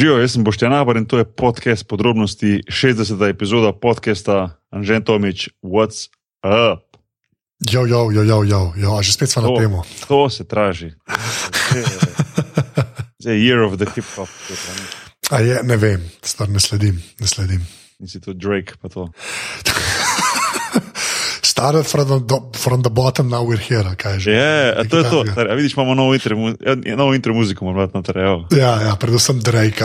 Živijo, jaz sem Boštjan Abor in to je podcast podrobnosti 60. epizoda podcasta Anžen Tomič, What's Up? Jo, jo, jo, jo, jo, jo. a že spet smo na temo. To se traži. Zdaj je year of the hip hop. A je, ne vem, stvar ne sledim. Ne sledim. Nisi to Drake, pa to. Started from the, from the bottom, now we're here. Je, to je to. Tar, a vidiš, imamo novo intro, mu- ja, novo intro muziko, moramo noter. evo. Ja, ja, predvsem Drake.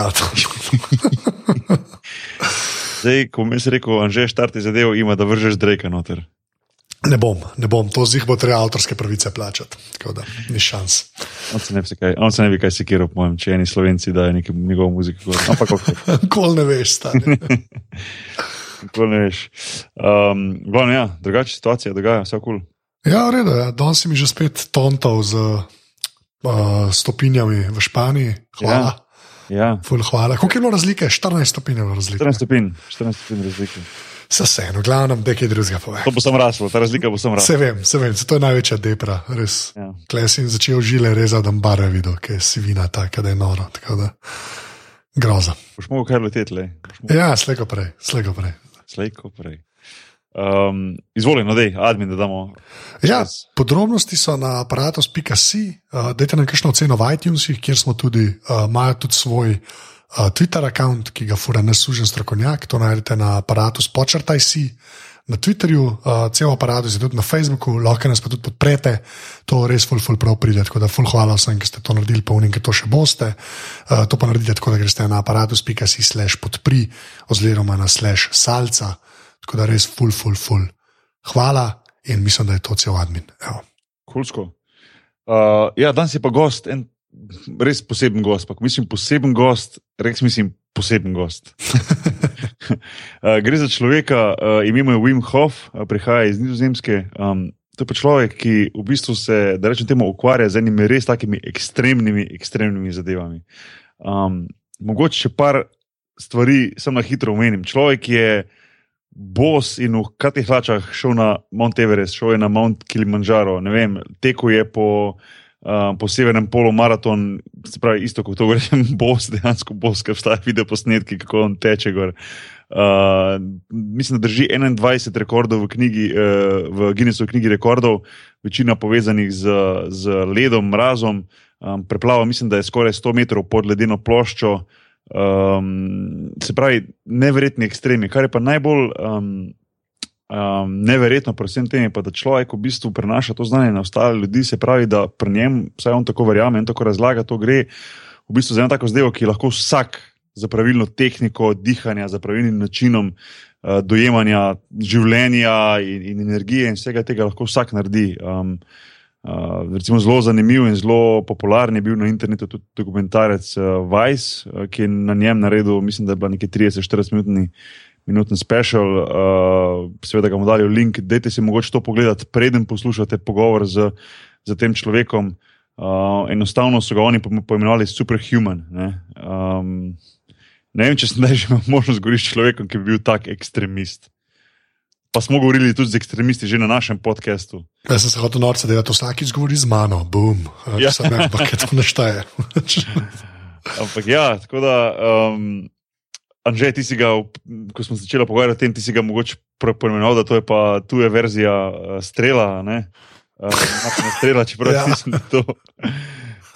Zdaj, ko mi si rekel, Anže, štarti zadevo, ima, da vržeš Drakea noter. Ne bom, ne bom, to z jih bo treba avtorske pravice plačati. Tako da ni šans. On se ne bi, kaj, on se ne bi kaj sekiral, po mojem, če eni slovenci dajo neko njegovo muziko. Ampak, ok. Kol ne veš, stari. Tako ne veš. Um, glavno, ja, drugače situacija dogaja, vse kul. Cool. Ja, v redu, ja. danes si mi že spet tontal z uh, stopinjami v Španiji. Hvala. Ja, Ful, hvala. Koliko je bilo razlike? 14 stopinj je bilo razlike. 14 stopinj, 14 stopinj razlike. Se vseeno, glavno, da je kaj drugega pove. To bo sem raslo, ta razlika bo sem rasla. Se vem, se vem, to je največja depra, res. Ja. Klej sem začel žile rezati, da bare videl, ker si vina taka, da je noro. tako groza. Boš mogel kar leteti, le. Ja, slejko prej, slejko prej. Slejko prej. Um, Izvoli, no, dej, admin, da damo. Ja, podrobnosti so na aparatus.si, uh, dajte nam kakšno oceno v iTunesih, kjer smo tudi, uh, imajo tudi svoj uh, Twitter račun, ki ga fura neslužen strokovnjak, to najdete na aparatus počrtaj si. Na Twitterju, uh, cel aparatus je tudi na Facebooku, lahko nas pa tudi podprete, to res ful, ful prav pride. Tako da ful hvala vsem, ki ste to naredili, pa unim, ki to še boste. Uh, to pa naredite tako, da greste na aparatus.si slash podpri oziroma na slash salca. Tako da res ful, ful, ful. Hvala in mislim, da je to cel admin. Evo. Kulsko. Uh, ja, danes je pa gost, en res poseben gost. Pa, ko mislim poseben gost, res mislim poseben gost. uh, gre za človeka, uh, ime mu je Wim Hof, uh, prihaja iz Nizozemske. Um, to je pa človek, ki v bistvu se, da rečem temu, ukvarja z enimi res takimi ekstremnimi, ekstremnimi zadevami. Um, mogoče še par stvari sem na hitro omenim. Človek je bos in v katih hlačah šel na Mount Everest, šel je na Mount Kilimanjaro, ne vem, tekel je po, uh, po severnem polu maraton, se pravi, isto kot to rečem, bos, dejansko bos, ker vstaja video posnetki, kako on teče gor. Uh, mislim, da drži 21 rekordov v, knjigi, uh, v Guinnessovi knjigi rekordov, večina povezanih z, z ledom, mrazom. Um, preplava, mislim, da je skoraj 100 metrov pod ledeno ploščo. Um, se pravi, neverjetni ekstremi. Kar je pa najbolj um, um, neverjetno, predvsem tem, je pa, da človek v bistvu prenaša to znanje na ostale ljudi. Se pravi, da pri njem, vsaj on tako verjame in tako razlaga, to gre v bistvu za eno tako zdaj, ki lahko vsak za pravilno tehniko dihanja, za pravilnim načinom uh, dojemanja življenja in, in energije in vsega tega lahko vsak naredi. Um, Uh, recimo zelo zanimiv in zelo popularen je bil na internetu tudi dokumentarec uh, Vice, uh, ki je na njem naredil, mislim, da je bila nekaj 30-40 minutni, minutni special. Uh, seveda ga bomo dali v link, dajte si mogoče to pogledati, preden poslušate pogovor z, z tem človekom. Uh, enostavno so ga oni po- poimenovali superhuman. Ne, um, ne vem, če sem zdaj že imel možnost govoriti s človekom, ki bi bil tak ekstremist. Pa smo govorili tudi z ekstremisti že na našem podkastu. Jaz sem se hotel norce delati, vsakič govori z mano, bum, Ja. sem ne, ampak je to nešteje. Ampak ja, tako da, um, Anže, ti si ga, ko smo začeli pogovarjati o tem, ti si ga mogoče pre- poimenoval, da to je pa tuja verzija uh, strela. Ne? Uh, strela, čeprav ja. Mislim, da, je to,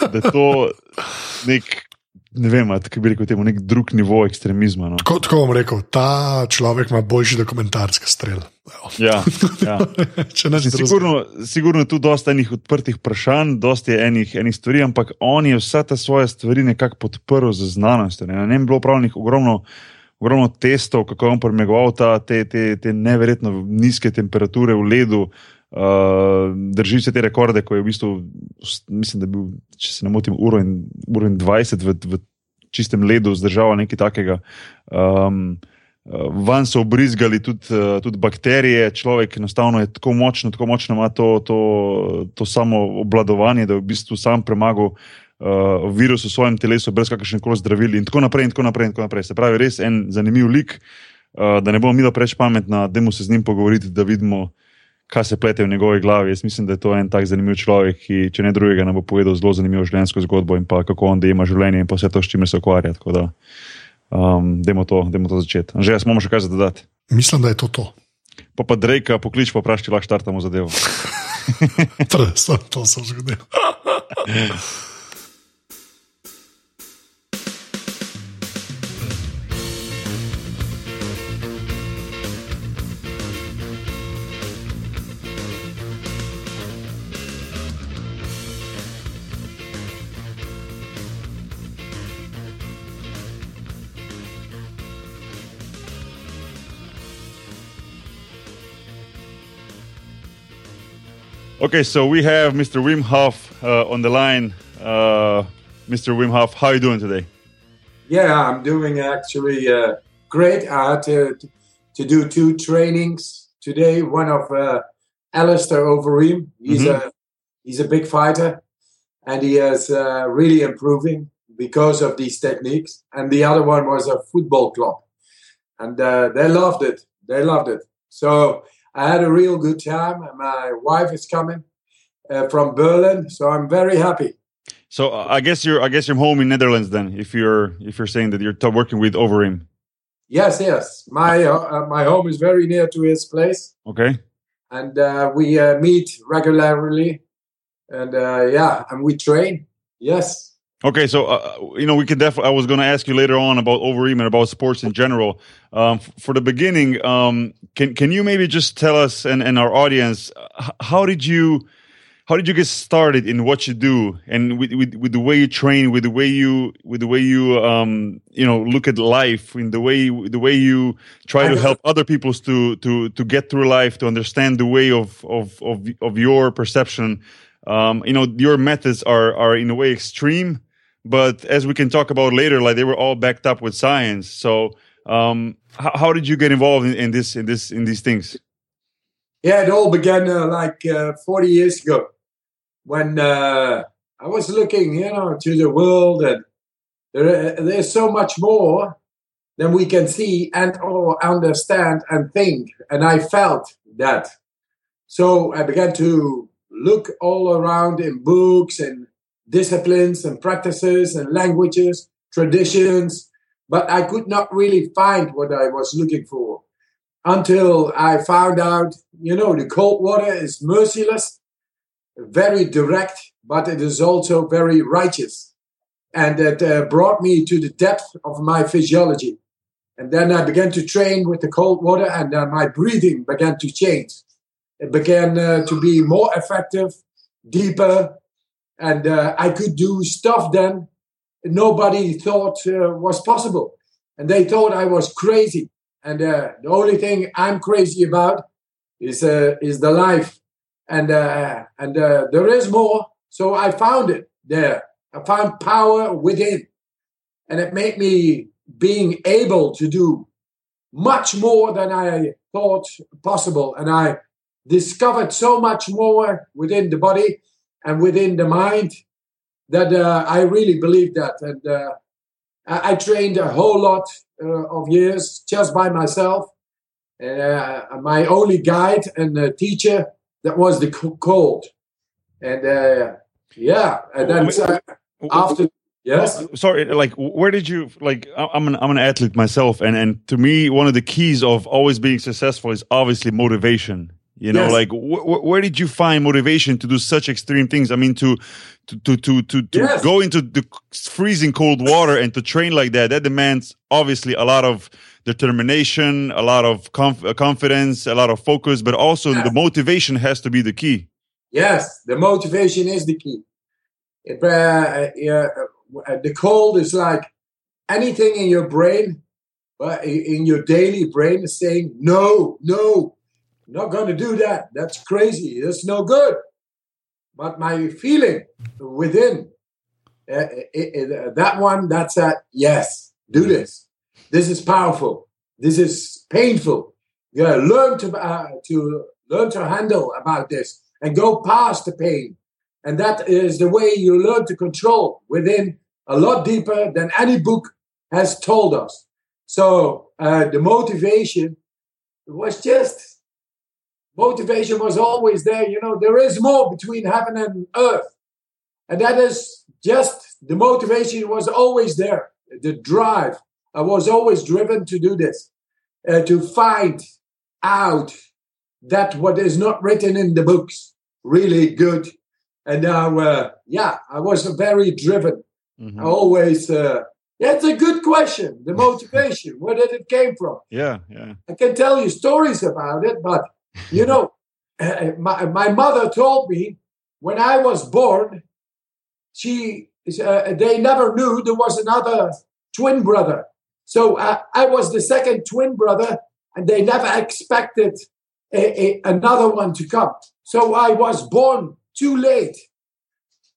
da je to nek, ne vem, kako bi rekel, temu, nek drug nivo ekstremizma. No? Tako, tako bom rekel, ta človek ima boljši dokumentarski strel. Ja, ja. Sigurno, sigurno je tu dosta enih odprtih vprašanj, dosta je enih, enih stvari, ampak on je vse te svoje stvari nekako podprl z znanostjo. Ne, Na njem je bilo upravljenih ogromno, ogromno testov, kako je on premagoval ta, te, te, te neverjetno nizke temperature v ledu. Uh, drži se te rekorde, ko je v bistvu, mislim, da je bil, če se ne motim, uro in, uro in 20 v, v čistem ledu zdržal nekaj takega. Um, Uh, Van so obrizgali tudi, uh, tudi bakterije, človek enostavno je tako močno, tako močno ima to, to, to samo obladovanje, da je v bistvu sam premagal uh, virus v svojem telesu, brez kakršnih koli zdravil, in tako naprej, in tako naprej. In tako naprej. Se pravi, res en zanimiv lik, uh, da ne bomo mi da preveč pametna, da mu se z njim pogovoriti, da vidimo, kaj se plete v njegovi glavi. Jaz mislim, da je to en tak zanimiv človek, ki, če ne drugega, nam bo povedal zelo zanimivo življenjsko zgodbo in pa kako on ima življenje in pa vse to, s čimer se ukvarja. Tako da, um, dajmo to, to začeti. Že jaz imamo še kaj za dodati. Mislim, da je to to. Pa pa Drejka poklič, pa vprašaj, lahko štartamo zadevo. to sem zgodil. Okay, so we have Mr. Wim Hof uh, on the line. Uh, Mr. Wim Hof, how are you doing today? Yeah, I'm doing actually uh, great. I had to, to do two trainings today. One of uh, Alistair Overeem. He's mm-hmm. a he's a big fighter, and he is uh, really improving because of these techniques. And the other one was a football club, and uh, they loved it. They loved it. So I had a real good time. My wife is coming uh, from Berlin, so I'm very happy. So uh, I guess you're I guess you're home in Netherlands then. If you're if you're saying that you're working with Overeem. Yes, yes. My uh, uh, my home is very near to his place. Okay. And uh, we uh, meet regularly, and yeah, and we train. Yes. Okay, so uh, you know we can definitely. I was going to ask you later on about Overeem and about sports in general. Um, f- for the beginning, um, can can you maybe just tell us and, and our audience h- how did you how did you get started in what you do and with, with, with the way you train, with the way you with the way you um, you know look at life, in the way the way you try to help other people to to to get through life, to understand the way of of of, of your perception. Um, you know, your methods are are in a way extreme but as we can talk about later, like they were all backed up with science. So, um, how, how did you get involved in, in, this in this in these things? Yeah, it all began uh, like uh, 40 years ago when uh, I was looking, you know, to the world, and there, there's so much more than we can see and or understand and think. And I felt that. So I began to look all around in books and disciplines and practices and languages, traditions, but I could not really find what I was looking for until I found out, you know, the cold water is merciless, very direct, but it is also very righteous. And it uh, brought me to the depth of my physiology. And then I began to train with the cold water, and uh, my breathing began to change. It began uh, to be more effective, deeper, and uh, I could do stuff then nobody thought uh, was possible, and they thought I was crazy. And uh, the only thing I'm crazy about is uh, is the life, and uh, and uh, there is more. So I found it there. I found power within, and it made me being able to do much more than I thought possible, and I discovered so much more within the body and within the mind that uh, I really believe that. And uh, I, I, trained a whole lot uh, of years just by myself. Uh, my only guide and teacher that was the cold. And uh, yeah, and then after. Yes. Sorry, like where did you like? I'm an I'm an athlete myself, and and to me, one of the keys of always being successful is obviously motivation you know yes. like wh- wh- where did you find motivation to do such extreme things i mean to to to to to, to yes. go into the freezing cold water and to train like that that demands obviously a lot of determination a lot of conf- uh, confidence a lot of focus but also yes. the motivation has to be the key yes the motivation is the key it, uh, uh, the cold is like anything in your brain uh, in your daily brain is saying no no not going to do that. That's crazy. That's no good. But my feeling within uh, uh, that one, that's that, yes, do this. This is powerful. This is painful. You gotta learn to uh, to learn to handle about this and go past the pain. And that is the way you learn to control within a lot deeper than any book has told us. So uh, the motivation was just motivation was always there. You know, there is more between heaven and earth. And that is just the motivation was always there. The drive. I was always driven to do this, uh, to find out that what is not written in the books really good. And now, uh, yeah, I was very driven. Mhm. I always, uh, yeah, it's a good question. The motivation, where did it came from? Yeah, yeah. I can tell you stories about it, but you know, uh, my, my mother told me when I was born, she uh, they never knew there was another twin brother. So uh, I was the second twin brother, and they never expected a, a, another one to come. So I was born too late.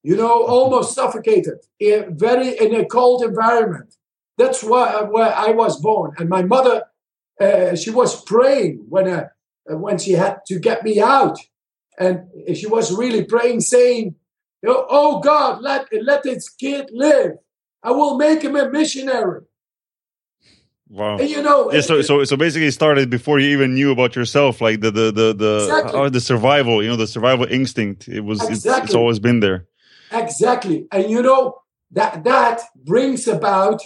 You know, almost suffocated, in very in a cold environment. That's why where I was born, and my mother uh, she was praying when uh, when she had to get me out, and she was really praying, saying, "Oh oh God, let let this kid live. I will make him a missionary." Wow. And you know, Yeah, so, so so basically, it started before you even knew about yourself, like the the the the Exactly. how the survival, you know, the survival instinct. It was it's, it's always been there. exactly, and you know that that brings about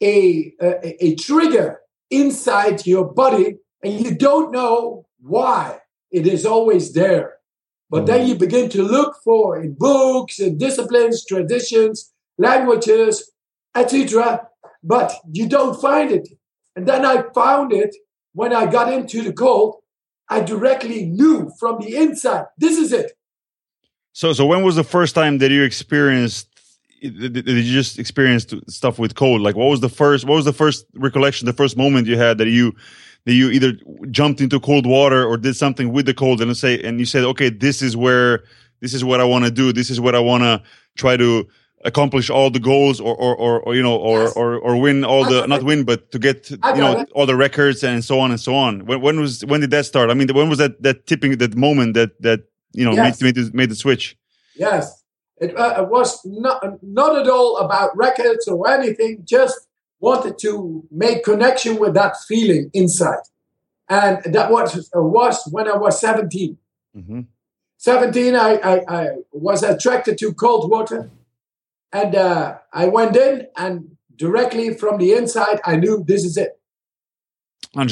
a, a a trigger inside your body, and you don't know why. It is always there. But then mm-hmm. you begin to look for in books and disciplines, traditions, languages, etc. But you don't find it. And then I found it when I got into the cold. I directly knew from the inside, this is it. So so when was the first time that you experienced? Did you just experience stuff with cold? Like, what was the first? What was the first recollection? The first moment you had that you that you either jumped into cold water or did something with the cold, and say, and you said, okay, this is where this is what I want to do. This is what I want to try to accomplish all the goals, or or or, or you know, or, Yes. or or win all the not win, but to get you know it. all the records and so on and so on. When when was when did that start? I mean, when was that that tipping that moment that that you know Yes. made made the, made the switch? Yes, it, uh, it was not not at all about records or anything. Just wanted to make connection with that feeling inside, and that was uh, was when I was seventeen. hmm 17, I, I, I was attracted to cold water. And uh, I went in, and directly from the inside, I knew this is it.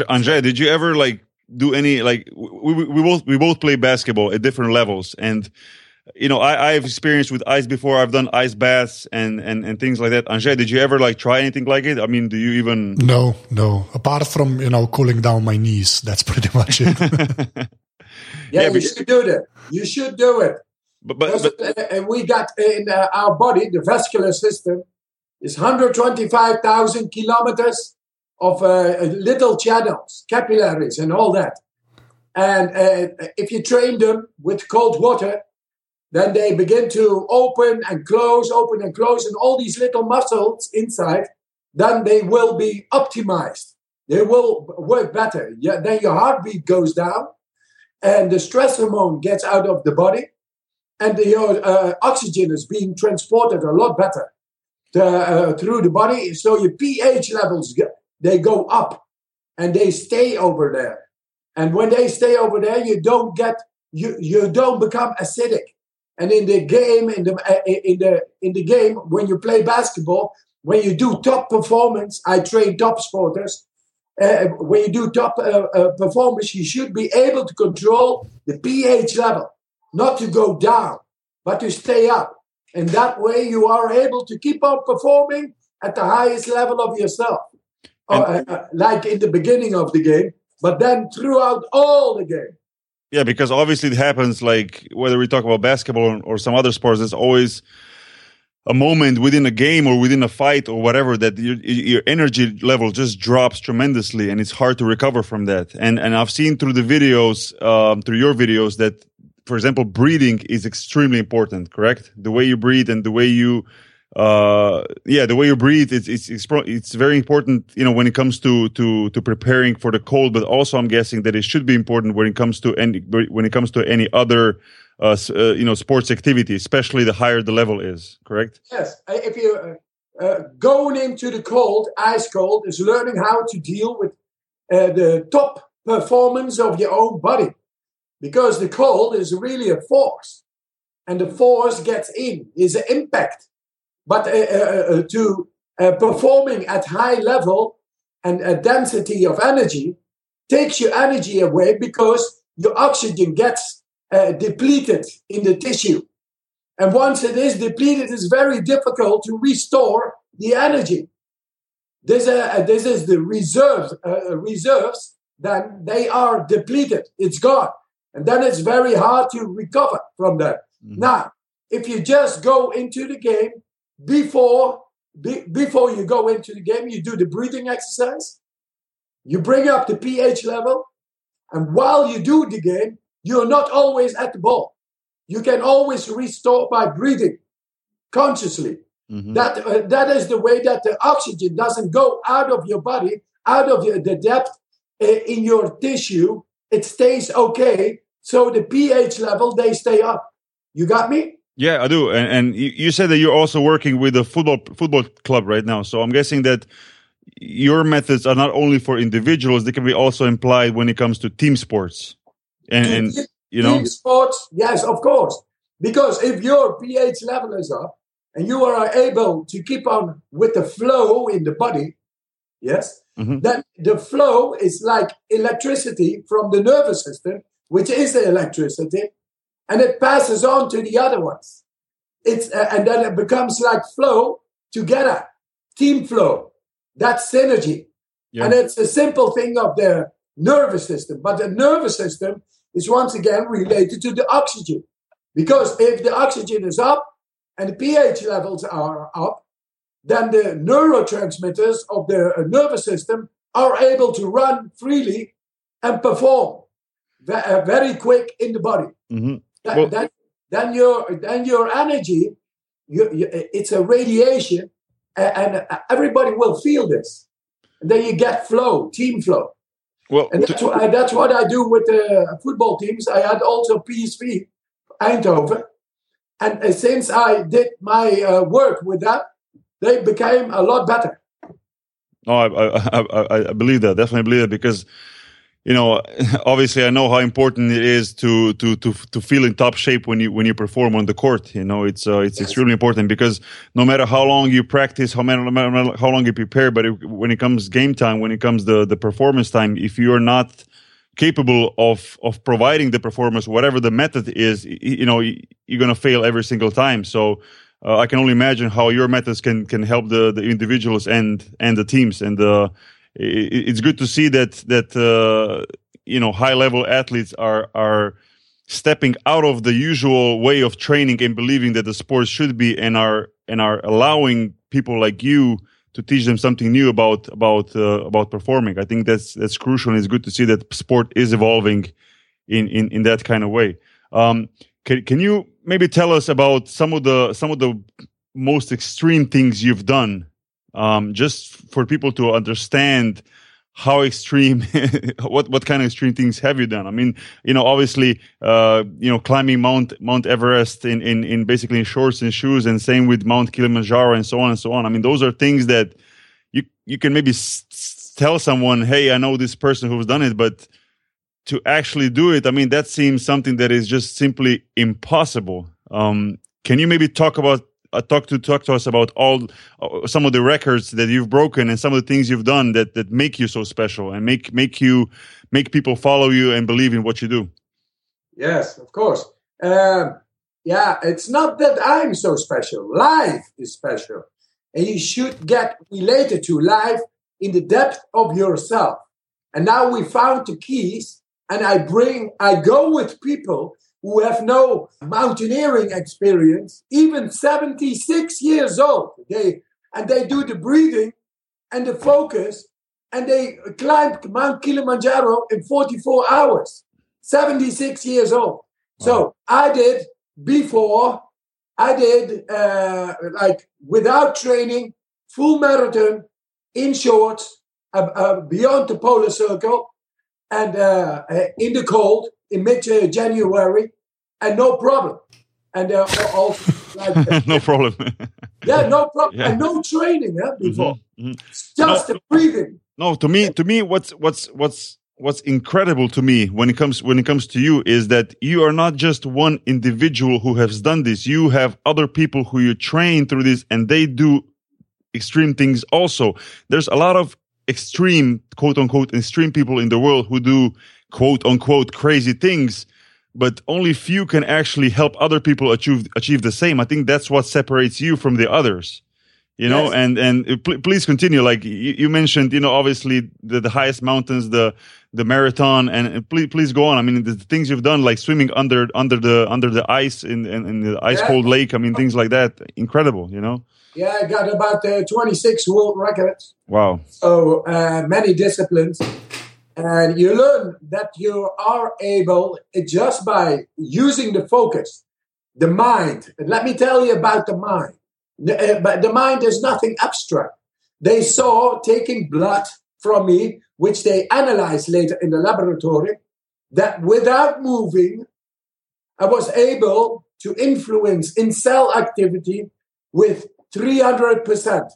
Andre, did you ever like do any like we, we, we both we both play basketball at different levels and you know I I've experienced with ice before I've done ice baths and and and things like that. Andre, did you ever like try anything like it? I mean, do you even No, no. Apart from you know cooling down my knees, that's pretty much it. Yeah, Yeah, you but- should do that. You should do it. but but, but uh, and we got in uh, our body, the vascular system is 125,000 kilometers of uh, little channels, capillaries, and all that. And uh, if you train them with cold water, then they begin to open and close, open and close, and all these little muscles inside, then they will be optimized. They will work better. Yeah, then your heartbeat goes down, and the stress hormone gets out of the body, and the, your uh, oxygen is being transported a lot better to, uh, through the body. So your pH levels they go up, and they stay over there. And when they stay over there, you don't get you you don't become acidic. And in the game, in the uh, in the in the game, when you play basketball, when you do top performance, I train top sporters. Uh, when you do top uh, uh, performance, you should be able to control the pH level, not to go down, but to stay up. And that way, you are able to keep on performing at the highest level of yourself, uh, uh, like in the beginning of the game, but then throughout all the game. Yeah, because obviously it happens like whether we talk about basketball or, or some other sports, there's always a moment within a game or within a fight or whatever that your, your energy level just drops tremendously and it's hard to recover from that. And, and I've seen through the videos, um, through your videos that, for example, breathing is extremely important, correct? The way you breathe and the way you, uh, yeah, the way you breathe, it's, it's, it's, it's very important, you know, when it comes to, to, to preparing for the cold, but also I'm guessing that it should be important when it comes to any, when it comes to any other, uh, uh, you know, sports activity, especially the higher the level is, correct? Yes, uh, if you uh, uh, going into the cold, ice cold, is learning how to deal with the top performance of your own body, because the cold is really a force, and the force gets in is an impact. But uh, uh, uh, to uh, performing at high level and a density of energy takes your energy away because your oxygen gets uh, depleted in the tissue. And once it is depleted, it's very difficult to restore the energy. This, uh, this is the reserves, uh, reserves, then they are depleted. It's gone. And then it's very hard to recover from that. Mm-hmm. Now, if you just go into the game before be, before you go into the game, you do the breathing exercise. You bring up the pH level, and while you do the game, you're not always at the ball. You can always restore by breathing consciously. Mm-hmm. That uh, that is the way that the oxygen doesn't go out of your body, out of your, the depth uh, in your tissue. It stays okay, so the pH level they stay up. You got me? Yeah, I do. And, and you said that you're also working with a football football club right now. So I'm guessing that your methods are not only for individuals; they can be also implied when it comes to team sports. And, and you know, team sports, yes, of course. Because if your pH level is up, and you are able to keep on with the flow in the body, yes, mm-hmm. then the flow is like electricity from the nervous system, which is the electricity, and it passes on to the other ones. It's uh, and then it becomes like flow together, team flow. That's synergy, yeah. and it's a simple thing of the nervous system. But the nervous system is once again related to the oxygen, because if the oxygen is up, and the pH levels are up, then the neurotransmitters of the uh, nervous system are able to run freely and perform uh, very quick in the body. Mm-hmm. That, well, that, then your then your energy, you, you, it's a radiation, and, and, everybody will feel this. And then you get flow, team flow. Well, and that's, what, that's what I do with the football teams. I had also PSV Eindhoven and uh, since I did my uh, work with that, they became a lot better. Oh, I, I, I, believe that. Definitely believe it because, you know, obviously I know how important it is to to to to feel in top shape when you when you perform on the court. You know, it's uh, it's yes. extremely important because no matter how long you practice, how many, how long you prepare, but if, when it comes game time, when it comes the the performance time, if you are not capable of of providing the performance whatever the method is you know you're going to fail every single time so uh, i can only imagine how your methods can can help the the individuals and and the teams and it, it's good to see that that uh, you know high level athletes are are stepping out of the usual way of training and believing that the sport should be and are and are allowing people like you to teach them something new about about uh, about performing. I think that's that's crucial, and it's good to see that sport is evolving in in, in that kind of way. Um, can can you maybe tell us about some of the some of the most extreme things you've done, um, just for people to understand how extreme what what kind of extreme things have you done? I mean you know obviously uh you know climbing mount mount everest in in, in basically in shorts and shoes and same with mount kilimanjaro and so on and so on. I mean those are things that you you can maybe s- tell someone hey i know this person who's done it but to actually do it i mean that seems something that is just simply impossible. Um can you maybe talk about uh, talk to talk to us about all uh, some of the records that you've broken and some of the things you've done that that make you so special and make make you make people follow you and believe in what you do. Yes, of course. Um, yeah, it's not that I'm so special. Life is special, and you should get related to life in the depth of yourself. And now we found the keys, and I bring, I go with people who have no mountaineering experience, even 76 years old. They and they do the breathing and the focus, and they climb Mount Kilimanjaro in 44 hours. 76 years old. Wow. So I did before. I did uh, like without training, full marathon in shorts, uh, uh, beyond the polar circle, and uh, in the cold in mid January and no problem. And uh, also, like, no problem. yeah, no problem, yeah. and no training huh, before. Mm-hmm, mm-hmm. Just no, the breathing. No, to me, to me, what's what's what's what's incredible to me when it comes when it comes to you is that you are not just one individual who has done this. You have other people who you train through this, and they do extreme things also. There's a lot of extreme, quote unquote, extreme people in the world who do quote unquote crazy things, but only few can actually help other people achieve achieve the same. I think that's what separates you from the others. You know, Yes. and and uh, pl- please continue. Like you, you mentioned, you know, obviously the, the highest mountains, the the marathon, and, and please please go on. I mean, the things you've done, like swimming under under the under the ice in in, in the ice Yeah. cold lake. I mean, things like that, incredible. You know, Yeah, I got about uh, 26 world records. wow. So uh, many disciplines. And you learn that you are able, uh, just by using the focus, the mind. And let me tell you about the mind. The, uh, but the mind is nothing abstract. They saw taking blood from me, which they analyzed later in the laboratory, that without moving, I was able to influence in cell activity with 300%.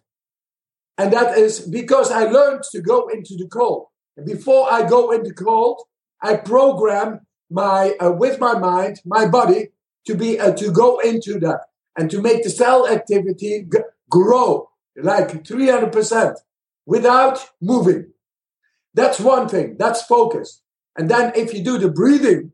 And that is because I learned to go into the cold. Before I go into cold, I program my uh, with my mind, my body to be uh, to go into that and to make the cell activity g- grow like 300% without moving. That's one thing. That's focus. And then if you do the breathing,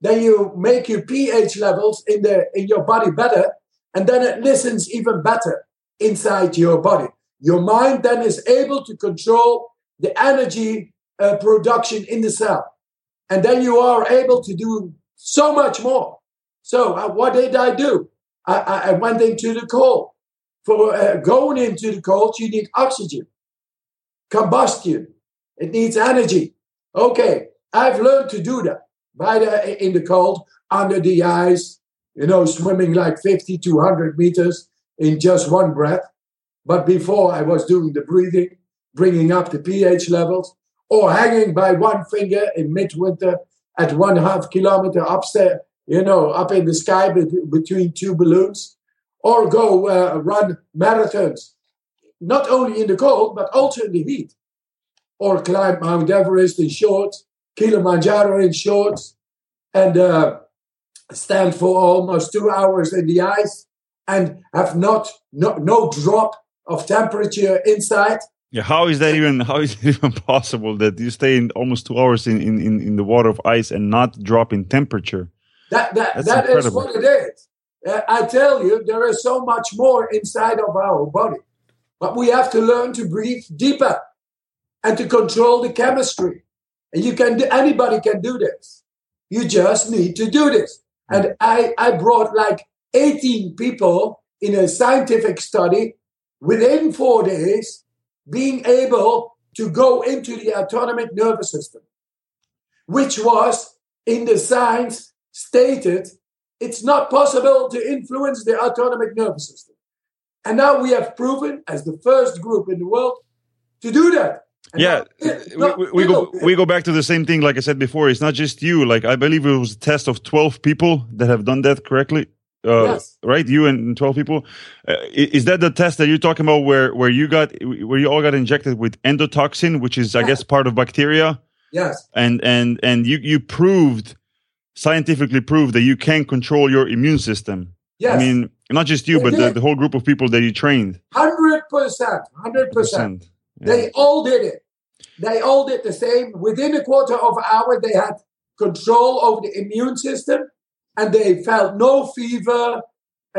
then you make your pH levels in the in your body better, and then it listens even better inside your body. Your mind then is able to control the energy uh, production in the cell, and then you are able to do so much more. So uh, what did I do? I, I, went into the cold. For uh, going into the cold, you need oxygen, combustion. It needs energy. Okay, I've learned to do that by the in the cold, under the ice, you know, swimming like 50 to 100 meters in just one breath. But before I was doing the breathing, bringing up the pH levels, or hanging by one finger in midwinter at one half kilometer upstairs, you know, up in the sky be- between two balloons, or go uh, run marathons, not only in the cold, but also in the heat, or climb Mount Everest in shorts, Kilimanjaro in shorts, and uh, stand for almost two hours in the ice and have not no, no drop of temperature inside. Yeah, how is that even how is it even possible that you stay in almost two hours in, in, in, in the water of ice and not drop in temperature? That that That's that is incredible. what it is. Uh, I tell you, there is so much more inside of our body, but we have to learn to breathe deeper and to control the chemistry. And you can do, anybody can do this. You just need to do this. And I I brought like 18 people in a scientific study within four days being able to go into the autonomic nervous system, which was in the science stated it's not possible to influence the autonomic nervous system. And now we have proven, as the first group in the world, to do that. And Yeah, now- we, we, we go we go back to the same thing. Like I said before, it's not just you. Like I believe it was a test of twelve people that have done that correctly. Uh, Yes. Right, you and twelve people. Uh, is that the test that you're talking about, where where you got where you all got injected with endotoxin, which is I guess part of bacteria, Yes, and and and you you proved scientifically proved that you can control your immune system. yes. I mean, not just you, They but the, the whole group of people that you trained. 100%, 100%. They all did it. They all did the same. Within a quarter of an hour, they had control over the immune system and they felt no fever,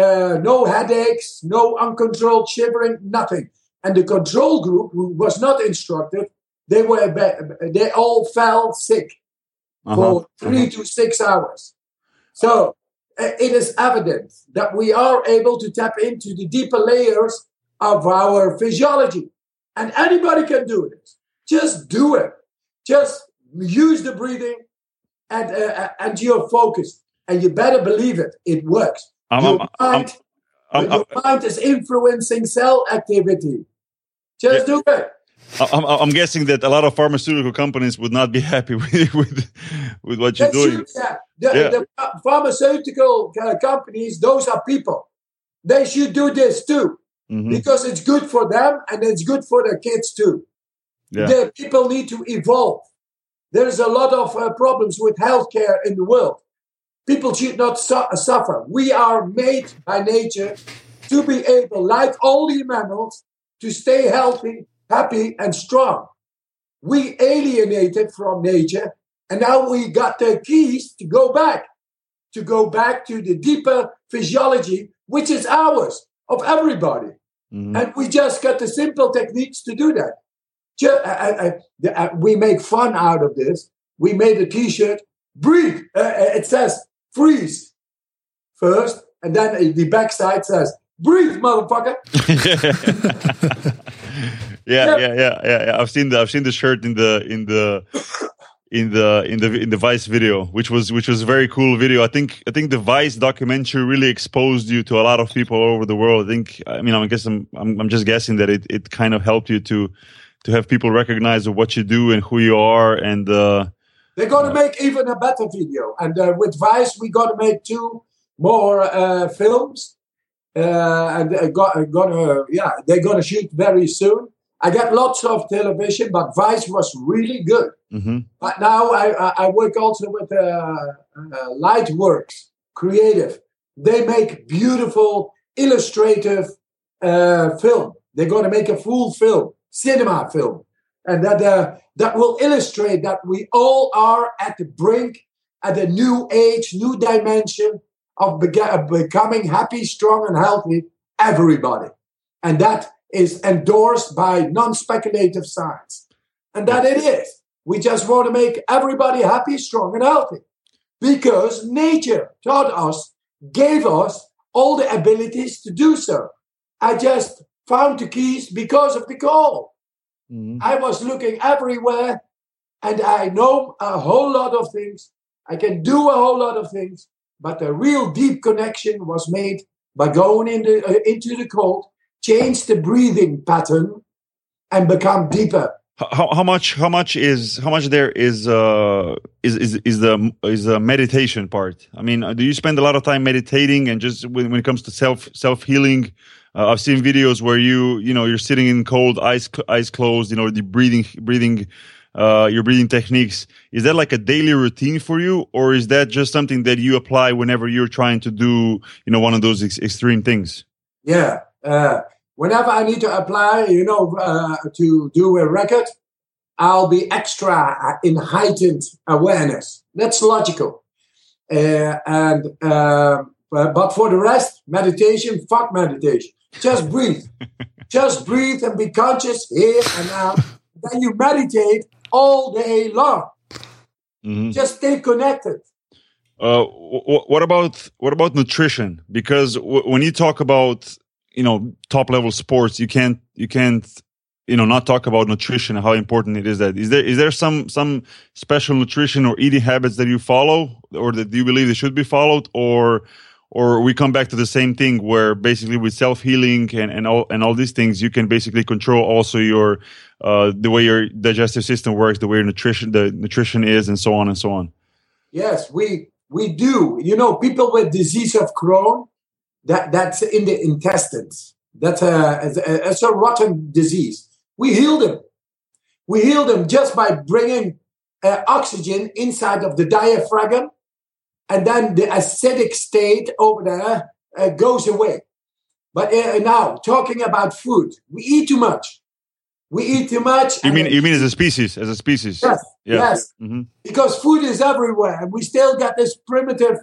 uh, no headaches, no uncontrolled shivering, nothing. And the control group, who was not instructed, they were they all fell sick Uh-huh. for 3 to six hours. So uh, it is evident that we are able to tap into the deeper layers of our physiology. And anybody can do it. Just do it. Just use the breathing and, uh, and you're focused. And you better believe it. It works. I'm- your, I'm- I'm- mind, I'm- your mind is influencing cell activity. Just do it. I'm, I'm guessing that a lot of pharmaceutical companies would not be happy with with, with what you're They doing. should, yeah. The, Yeah. the pharmaceutical uh, companies, those are people. They should do this too Mhm. because it's good for them and it's good for their kids too. Yeah. The people need to evolve. there's a lot of uh, problems with healthcare in the world. People should not su- suffer. We are made by nature to be able, like all the mammals, to stay healthy, happy, and strong. We alienated from nature, and now we got the keys to go back, to go back to the deeper physiology, which is ours, of everybody. Mhm. And we just got the simple techniques to do that. Ju- uh, uh, uh, uh, we make fun out of this. We made a T-shirt. Breathe. Uh, uh, it says freeze first, and then the backside says breathe, motherfucker. yeah, yeah, yeah, yeah, yeah. I've seen the I've seen the shirt in the in the in the in the in the Vice video, which was which was a very cool video. I think I think the Vice documentary really exposed you to a lot of people all over the world. I think I mean I guess I'm I'm, I'm just guessing that it, it kind of helped you to to have people recognize what you do and who you are and uh They're going to make even a better video. And uh, with Vice, we're going to make two more uh, films. Uh, and uh, gonna, yeah, they're going to shoot very soon. I got lots of television, but Vice was really good. mhm. But now I, I, I work also with uh, uh, Lightworks Creative. They make beautiful illustrative uh, film. They're going to make a full film, cinema film, and that uh, that will illustrate that we all are at the brink, at a new age, new dimension of of becoming happy, strong, and healthy. Everybody, and that is endorsed by non-speculative science, and that it is. We just want to make everybody happy, strong, and healthy because nature taught us, gave us all the abilities to do so. I just found the keys because of the call. Mhm. I was looking everywhere and I know a whole lot of things. I can do a whole lot of things, but the real deep connection was made by going in the, uh, into the cold, change the breathing pattern, and become deeper. how, how much how much is how much there is uh is is is the is the meditation part i mean uh, do you spend a lot of time meditating and just when, when it comes to self self healing uh, i've seen videos where you you know you're sitting in cold eyes eyes closed you know the breathing breathing uh your breathing techniques is that like a daily routine for you or is that just something that you apply whenever you're trying to do you know one of those ex- extreme things Yeah. Uh, whenever I need to apply, you know, uh, to do a record, I'll be extra uh, in heightened awareness. That's logical. Uh, and uh, but for the rest, meditation, fuck meditation. Just breathe. Just breathe and be conscious here and now. then you meditate all day long. Mhm. Just stay connected. Uh, wh- what about what about nutrition? Because w- when you talk about you know top level sports, you can't you can't you know not talk about nutrition and how important it is. That is there is there some some special nutrition or eating habits that you follow or that you believe they should be followed, or or we come back to the same thing where basically with self healing and and all and all these things you can basically control also your uh the way your digestive system works, the way your nutrition the nutrition is, and so on and so on. Yes, we we do. You know, people with disease of Crohn, that that's in the intestines. That's a a, it's a rotten disease. We heal them. We heal them just by bringing uh, oxygen inside of the diaphragm, and then the acidic state over there uh, goes away. But uh, now, talking about food, we eat too much. We eat too much. You mean you mean as a species, as a species? Yes, Yeah. yes hmm because food is everywhere and we still got this primitive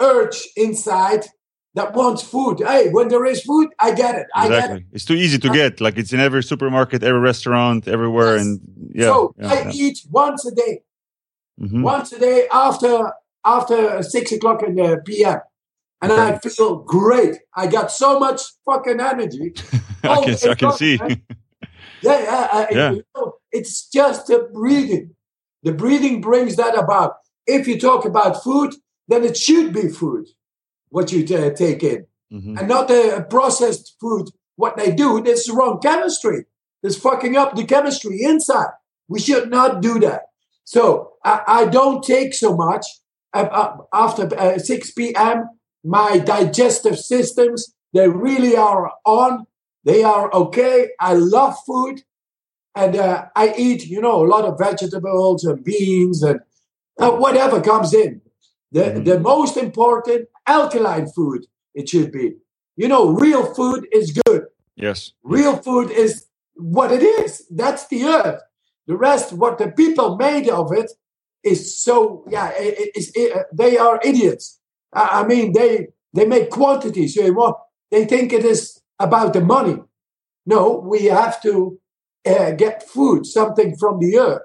urge inside that wants food hey when there is food i get it i get it Exactly. It's too easy to get. Like it's in every supermarket, every restaurant, everywhere, Yes. and yeah. so yeah, i yeah. eat once a day Mhm. once a day after after six o'clock in the pm and i feel great i got so much fucking energy I can, I can see. yeah yeah, I- Yeah. you know, it's just the breathing the breathing brings that about if you talk about food then it should be food what you uh, take in Mhm. and not the processed food. What they do, that's the wrong chemistry. It's fucking up the chemistry inside. We should not do that. So I, I don't take so much after uh, 6 p.m. My digestive systems, they really are on. They are okay. I love food. and uh, I eat, you know, a lot of vegetables and beans and uh, whatever comes in. The, Mhm. the most important alkaline food it should be. You know, real food is good. Yes. Real food is what it is. That's the earth. The rest, what the people made of it, is so yeah. It, it- it- uh, they are idiots. I I mean, they they make quantities. So what they think it is about the money. No, we have to uh, get food, something from the earth,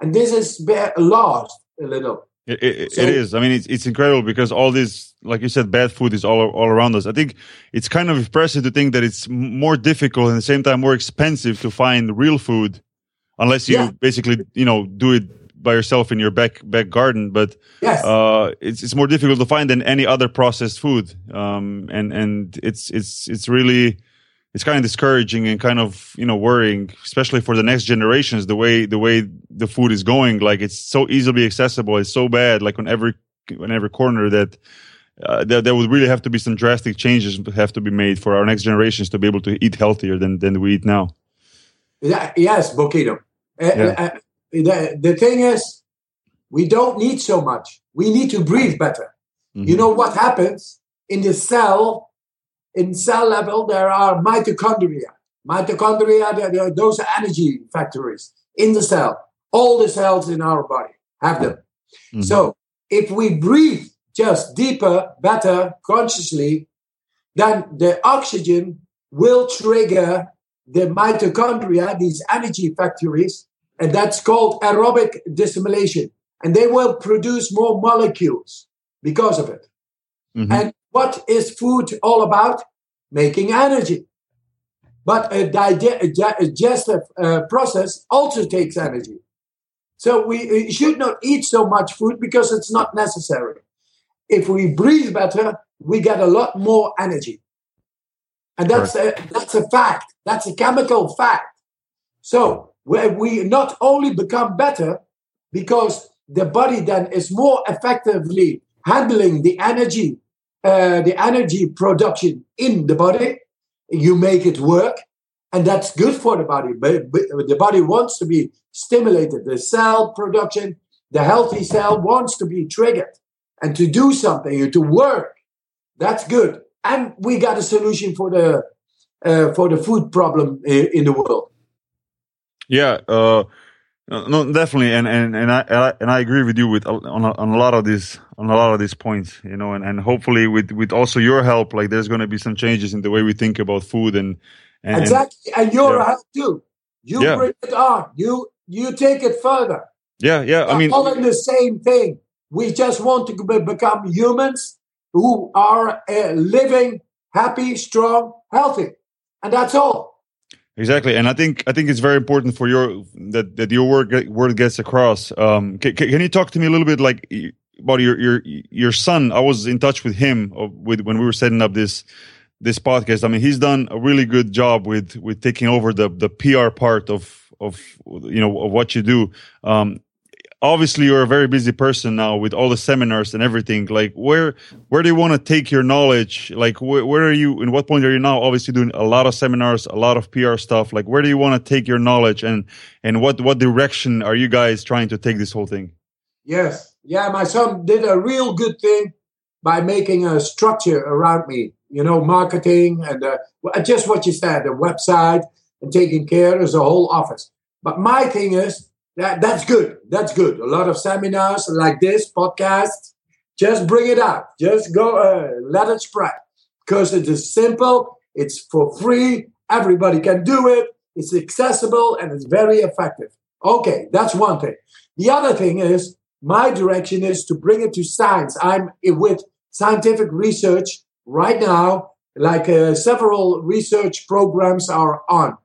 and this is lost a little. It, it, So- it is. I mean, it's it's incredible because all this, like you said, bad food is all all around us. I think it's kind of impressive to think that it's more difficult and at the same time more expensive to find real food, unless you Yeah. basically you know do it by yourself in your back back garden. But Yes. uh, it's it's more difficult to find than any other processed food. Um, and and it's it's it's really it's kind of discouraging and kind of you know worrying, especially for the next generations. The way the way the food is going, like it's so easily accessible, it's so bad, like on every on every corner that. Uh, there, there would really have to be some drastic changes have to be made for our next generations to be able to eat healthier than, than we eat now. Yeah, yes, Bokito. Uh, Yeah. The, the thing is, we don't need so much. We need to breathe better. Mhm. You know what happens in the cell? In cell level, there are mitochondria. Mitochondria, those are energy factories in the cell. All the cells in our body have them. Mhm. So if we breathe just deeper, better, consciously, then the oxygen will trigger the mitochondria, these energy factories, and that's called aerobic dissimilation. And they will produce more molecules because of it. Mhm. And what is food all about? Making energy. But a dige- a digestive uh, process also takes energy. So we we should not eat so much food because it's not necessary. If we breathe better, we get a lot more energy. And that's a, that's a fact. That's a chemical fact. So where we not only become better because the body then is more effectively handling the energy, uh, the energy production in the body. You make it work, and that's good for the body. But, but the body wants to be stimulated. The cell production, the healthy cell wants to be triggered and to do something to work. That's good, and we got a solution for the uh, for the food problem in the world. Yeah, uh, no, definitely, and and and I and I, and I agree with you with on a, on a lot of these on a lot of these points, you know, and, and hopefully with with also your help, like there's going to be some changes in the way we think about food and and, Exactly, and your yeah. help too. You Yeah. bring it on. You you take it further. yeah, yeah. I mean, all in the same thing. We just want to be- become humans who are uh, living happy, strong, healthy, and that's all. Exactly, and I think I think it's very important for your that that your word word gets across. Um, can, can you talk to me a little bit like about your your your son? I was in touch with him uh, with when we were setting up this this podcast. I mean, he's done a really good job with with taking over the the PR part of of you know of what you do. Um, obviously, you're a very busy person now with all the seminars and everything. Like, where where do you want to take your knowledge? Like, where, where are you? In what point are you now? Obviously, doing a lot of seminars, a lot of PR stuff. Like, where do you want to take your knowledge, and and what what direction are you guys trying to take this whole thing? Yes, yeah. My son did a real good thing by making a structure around me. You know, marketing and uh, just what you said, the website and taking care as a whole office. But my thing is that that's good. That's good. A lot of seminars like this podcast. Just bring it out. Just go. Uh, let it spread because it is simple. It's for free. Everybody can do it. It's accessible and it's very effective. Okay, that's one thing. The other thing is my direction is to bring it to science. I'm with scientific research right now, like uh, several research programs are on.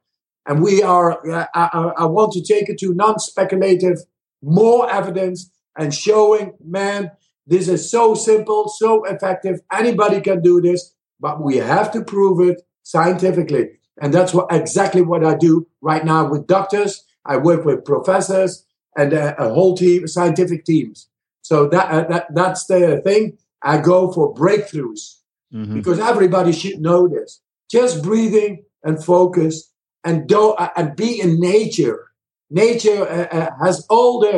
And we are, uh, I, I- I want to take it to non speculative, more evidence and showing, man, this is so simple, so effective. Anybody can do this, but we have to prove it scientifically. And that's what exactly what I do right now with doctors. I work with professors and uh, a whole team, scientific teams. So that, uh, that that's the thing. I go for breakthroughs Mhm. because everybody should know this. Just breathing and focus and do uh, and be in nature. nature uh, uh, has all the,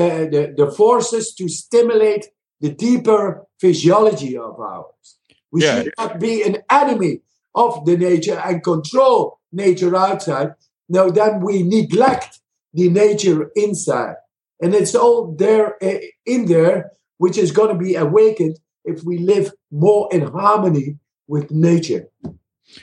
uh, the the forces to stimulate the deeper physiology of ours. We Yeah. should not be an enemy of the nature and control nature outside. No, then we neglect the nature inside. And it's all there uh, in there, which is going to be awakened if we live more in harmony with nature.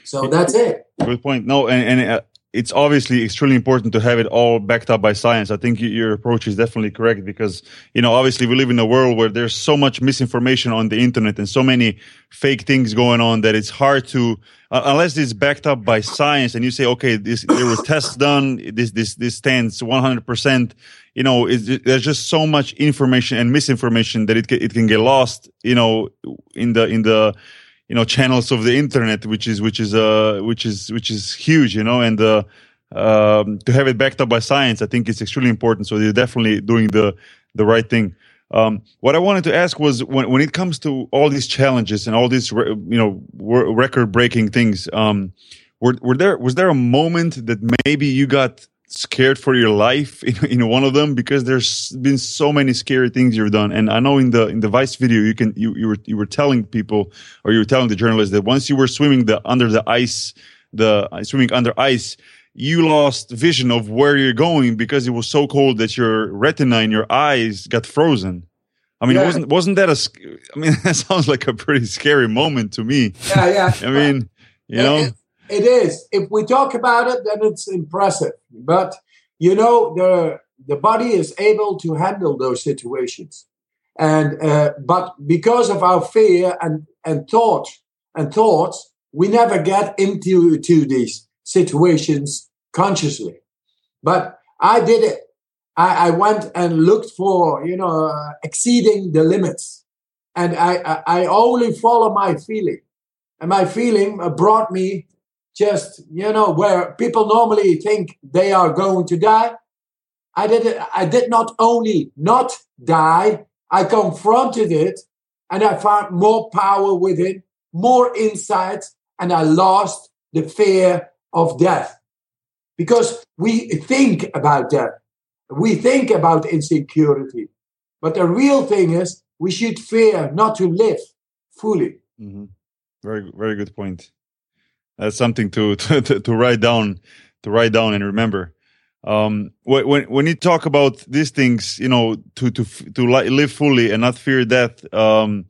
So that's it. Good point. No, and, and uh, it's obviously extremely important to have it all backed up by science. I think your approach is definitely correct because, you know, obviously we live in a world where there's so much misinformation on the internet and so many fake things going on that it's hard to, uh, unless it's backed up by science and you say, okay, this, there were tests done, this, this, this stands 100%, you know, it's, there's just so much information and misinformation that it can, it can get lost, you know, in the, in the, you know channels of the internet which is which is uh which is which is huge you know and uh um to have it backed up by science i think it's extremely important. So you're definitely doing the the right thing. Um what i wanted to ask was when when it comes to all these challenges and all these re- you know record breaking things um were, were there was there a moment that maybe you got scared for your life in, in one of them because there's been so many scary things you've done and i know in the in the vice video you can you, you were you were telling people or you were telling the journalists that once you were swimming the under the ice the uh, swimming under ice you lost vision of where you're going because it was so cold that your retina in your eyes got frozen i mean Yeah. wasn't wasn't that a? I mean that sounds like a pretty scary moment to me Yeah, yeah. i mean you know It- is. If we talk about it, then it's impressive. But you know, the the body is able to handle those situations, and uh, but because of our fear and and thought and thoughts, we never get into to these situations consciously. But I did it. I, I went and looked for you know uh, exceeding the limits, and I, I I only follow my feeling, and my feeling brought me just you know where people normally think they are going to die. I did i did not only not die i confronted it and i found more power within more insight and i lost the fear of death. Because we think about death. We think about insecurity. But the real thing is we should fear not to live fully. Hmm Very, very good point. That's something to, to to write down, to write down and remember. Um, when when when you talk about these things, you know, to to to live fully and not fear death, um,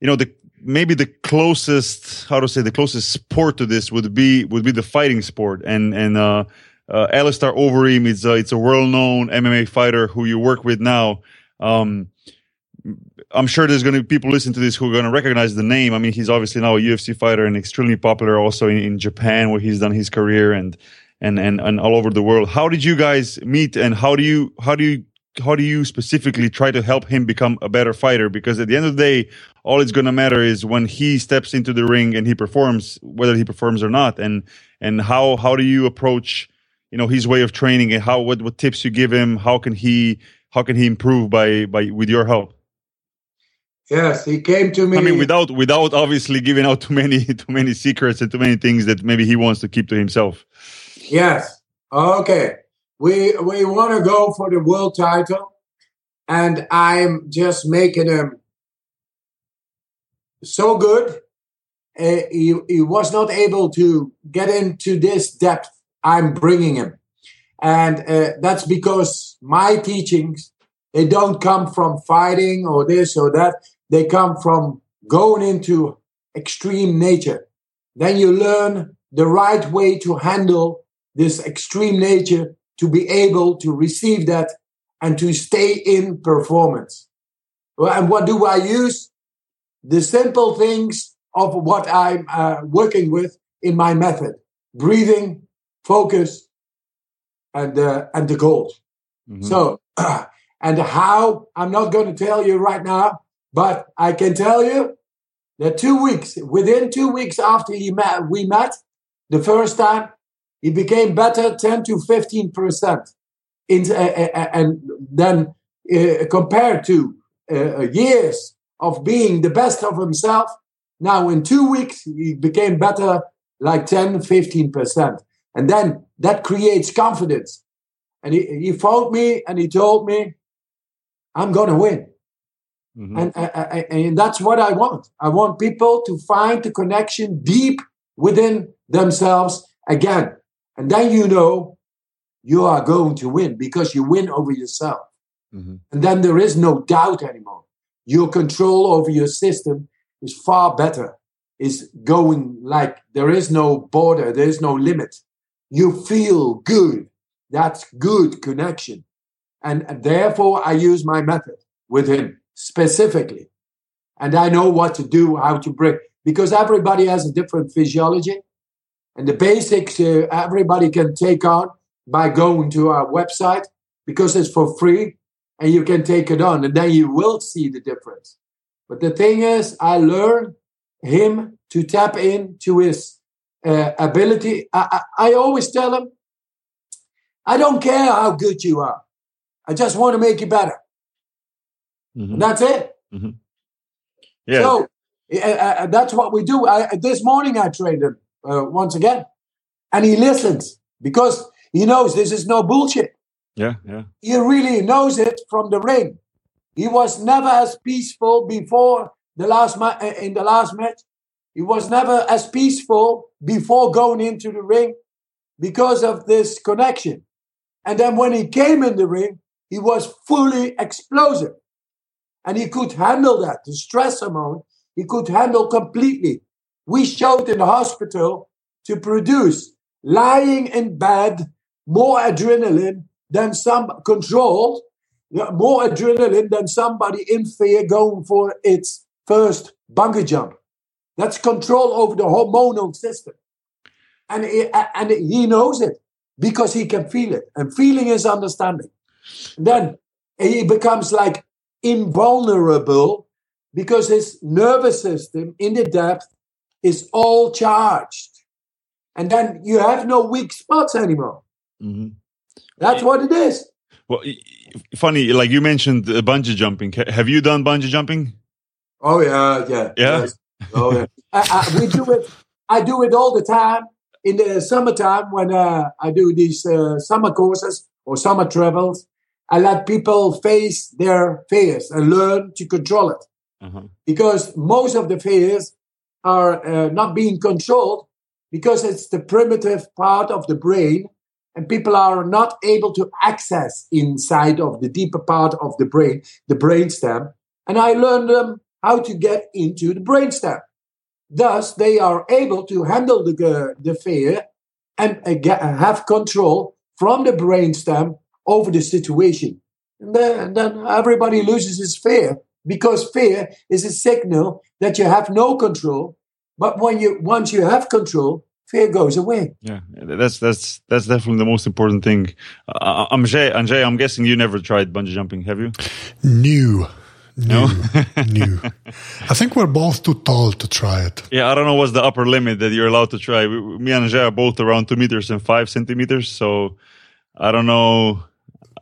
you know, the maybe the closest, how to say, the closest sport to this would be would be the fighting sport, and and uh, uh, Alistair Overeem is a, it's a well known MMA fighter who you work with now. Um, I'm sure there's going to be people listening to this who are going to recognize the name. I mean, he's obviously now a UFC fighter and extremely popular also in, in Japan where he's done his career and, and, and, and all over the world. How did you guys meet and how do you, how do you, how do you specifically try to help him become a better fighter? Because at the end of the day, all it's going to matter is when he steps into the ring and he performs, whether he performs or not. And, and how, how do you approach, you know, his way of training and how, what, what tips you give him? How can he, how can he improve by, by, with your help? Yes he came to me I mean, without without obviously giving out too many too many secrets and too many things that maybe he wants to keep to himself. Yes. Okay. We we want to go for the world title, and I'm just making him so good. Uh, he, he was not able to get into this depth I'm bringing him, and uh, that's because my teachings they don't come from fighting or this or that. They come from going into extreme nature. Then you learn the right way to handle this extreme nature to be able to receive that and to stay in performance. Well, and what do I use? The simple things of what I'm uh, working with in my method: breathing, focus, and uh, and the goals. Mhm. So, and how I'm not going to tell you right now, but I can tell you that two weeks, within two weeks after he met, we met the first time, he became better 10 to 15 percent. In, uh, uh, and then uh, compared to uh, years of being the best of himself, now in two weeks he became better like 10, 15 percent. And then that creates confidence. and he, he phoned me and he told me, I'm going to win. Mhm. And, I- and that's what I want. I want people to find the connection deep within themselves again. And then you know you are going to win because you win over yourself. Mhm. And then there is no doubt anymore. Your control over your system is far better, is going like there is no border, there is no limit. You feel good. That's good connection. And, and therefore, I use my method with him specifically. And I know what to do, how to break, because everybody has a different physiology. And the basics uh, everybody can take on by going to our website because it's for free and you can take it on and then you will see the difference. But the thing is, I learned him to tap into his uh, ability. I, I, I always tell him, I don't care how good you are. I just want to make you better. Mhm. That's it. Yeah. So uh, that's what we do. I, this morning I trained him uh, once again, and he listens because he knows this is no bullshit. yeah. Yeah. He really knows it from the ring. He was never as peaceful before the last ma- uh, in the last match. He was never as peaceful before going into the ring because of this connection. And then when he came in the ring, he was fully explosive. And he could handle that, the stress amount, he could handle completely. We showed in the hospital to produce lying in bed more adrenaline than some controlled, more adrenaline than somebody in fear going for its first bungee jump. That's control over the hormonal system. And he, and he knows it because he can feel it. And feeling is understanding. then he becomes like invulnerable because his nervous system in the depth is all charged. And then you have no weak spots anymore. Mhm. That's what it is. Well, y- y- funny, like you mentioned bungee jumping. Have you done bungee jumping? Oh yeah, yeah, Yeah? yes. Oh yeah. I, I, we do it. I do it all the time in the summertime when uh, I do these uh, summer courses or summer travels. I let people face their fears and learn to control it. Uh-huh. because most of the fears are uh, not being controlled because it's the primitive part of the brain and people are not able to access inside of the deeper part of the brain the brainstem and i learned them how to get into the brainstem thus they are able to handle the, uh, the fear and uh, get, have control from the brainstem over the situation and then, and then everybody loses his fear because fear is a signal that you have no control. But when you once you have control, fear goes away. Yeah, that's that's that's definitely the most important thing. Uh, Amjay, Anjay, I'm guessing you never tried bungee jumping, have you? New. No? New. new. I think we're both too tall to try it. Yeah, I don't know what's the upper limit that you're allowed to try. We, we- me and Anjay are both around two meters and five centimeters, so I don't know.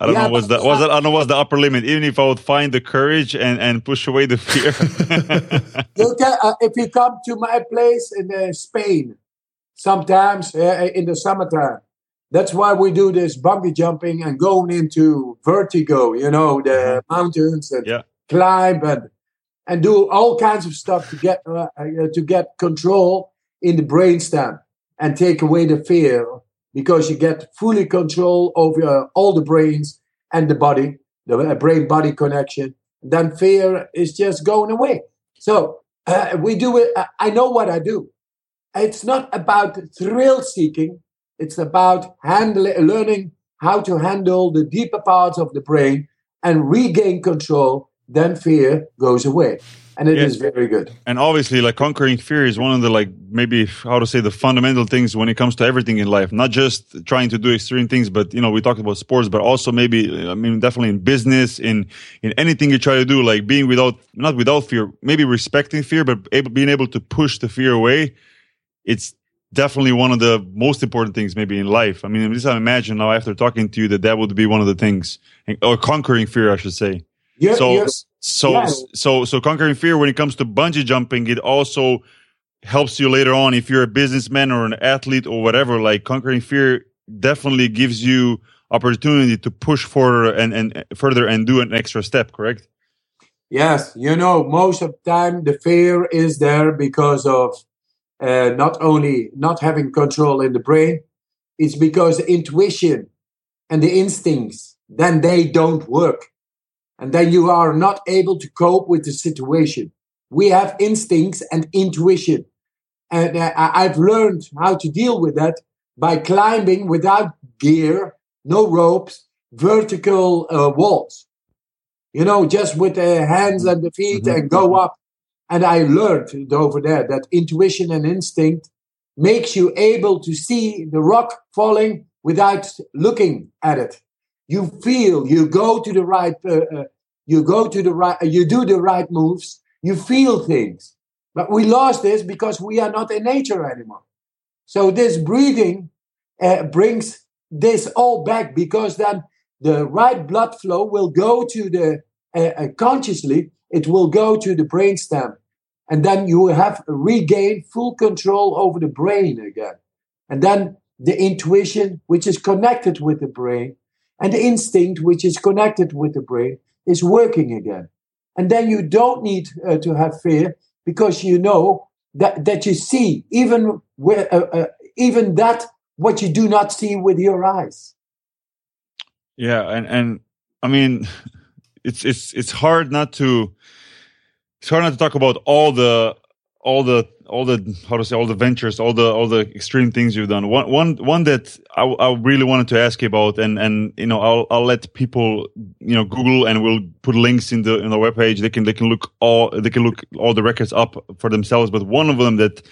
I don't Yeah, know what's the but- what's I don't know what's the upper limit. Even if I would find the courage and and push away the fear. You can, uh, if you come to my place in uh, Spain, sometimes uh, in the summertime, that's why we do this bungee jumping and going into vertigo. You know the mountains and Yeah. climb and and do all kinds of stuff to get uh, uh, to get control in the brainstem and take away the fear because you get fully control over uh, all the brains and the body, the uh, brain body connection. Then fear is just going away. So uh, we do it. I- I know what I do. It's not about thrill seeking. It's about handling, learning how to handle the deeper parts of the brain and regain control. Then fear goes away, and it is Yeah. very good. and obviously like conquering fear is one of the like maybe how to say the fundamental things when it comes to everything in life not just trying to do extreme things but you know we talked about sports but also maybe i mean definitely in business in in anything you try to do like being without not without fear maybe respecting fear but able, being able to push the fear away it's definitely one of the most important things maybe in life i mean at least i imagine now after talking to you that that would be one of the things or conquering fear i should say You- so you- so Yeah. so so conquering fear when it comes to bungee jumping it also helps you later on if you're a businessman or an athlete or whatever like conquering fear definitely gives you opportunity to push further and, and further and do an extra step. Correct? Yes, you know, most of the time the fear is there because of uh, not only not having control in the brain, it's because the intuition and the instincts then they don't work, and then you are not able to cope with the situation. We have instincts and intuition, and uh, I've learned how to deal with that by climbing without gear, no ropes, vertical uh, walls you know, just with the hands and the feet mm-hmm. and go up. And I learned over there that intuition and instinct makes you able to see the rock falling without looking at it. You feel, you go to the right, uh, uh, you go to the right, uh, you do the right moves, you feel things. But we lost this because we are not in nature anymore. So this breathing uh, brings this all back because then the right blood flow will go to the uh, uh, consciously, it will go to the brainstem. And then you will have regained full control over the brain again. And then the intuition, which is connected with the brain, and the instinct, which is connected with the brain, is working again. And then you don't need uh, to have fear because you know that, that you see even where, uh, uh, even that what you do not see with your eyes. Yeah, and and I mean, it's it's it's hard not to it's hard not to talk about all the all the all the how to say all the ventures all the all the extreme things you've done. One one one that I, I really wanted to ask you about and and you know I'll I'll let people you know Google and we'll put links in the in the webpage. They can they can look all they can look all the records up for themselves but one of them that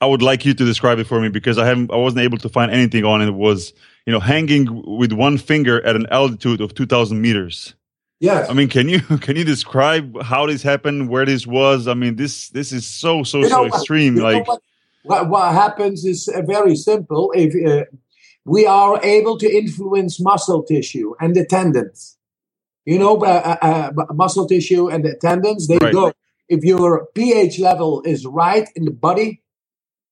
I would like you to describe it for me because I haven't I wasn't able to find anything on it was you know hanging with one finger at an altitude of 2000 meters Yes. I mean, can you can you describe how this happened, where this was? I mean, this this is so so you so extreme. like what, what, what happens is uh, very simple. If uh, we are able to influence muscle tissue and the tendons, you know, uh, uh, uh muscle tissue and the tendons, they right. go. If your pH level is right in the body,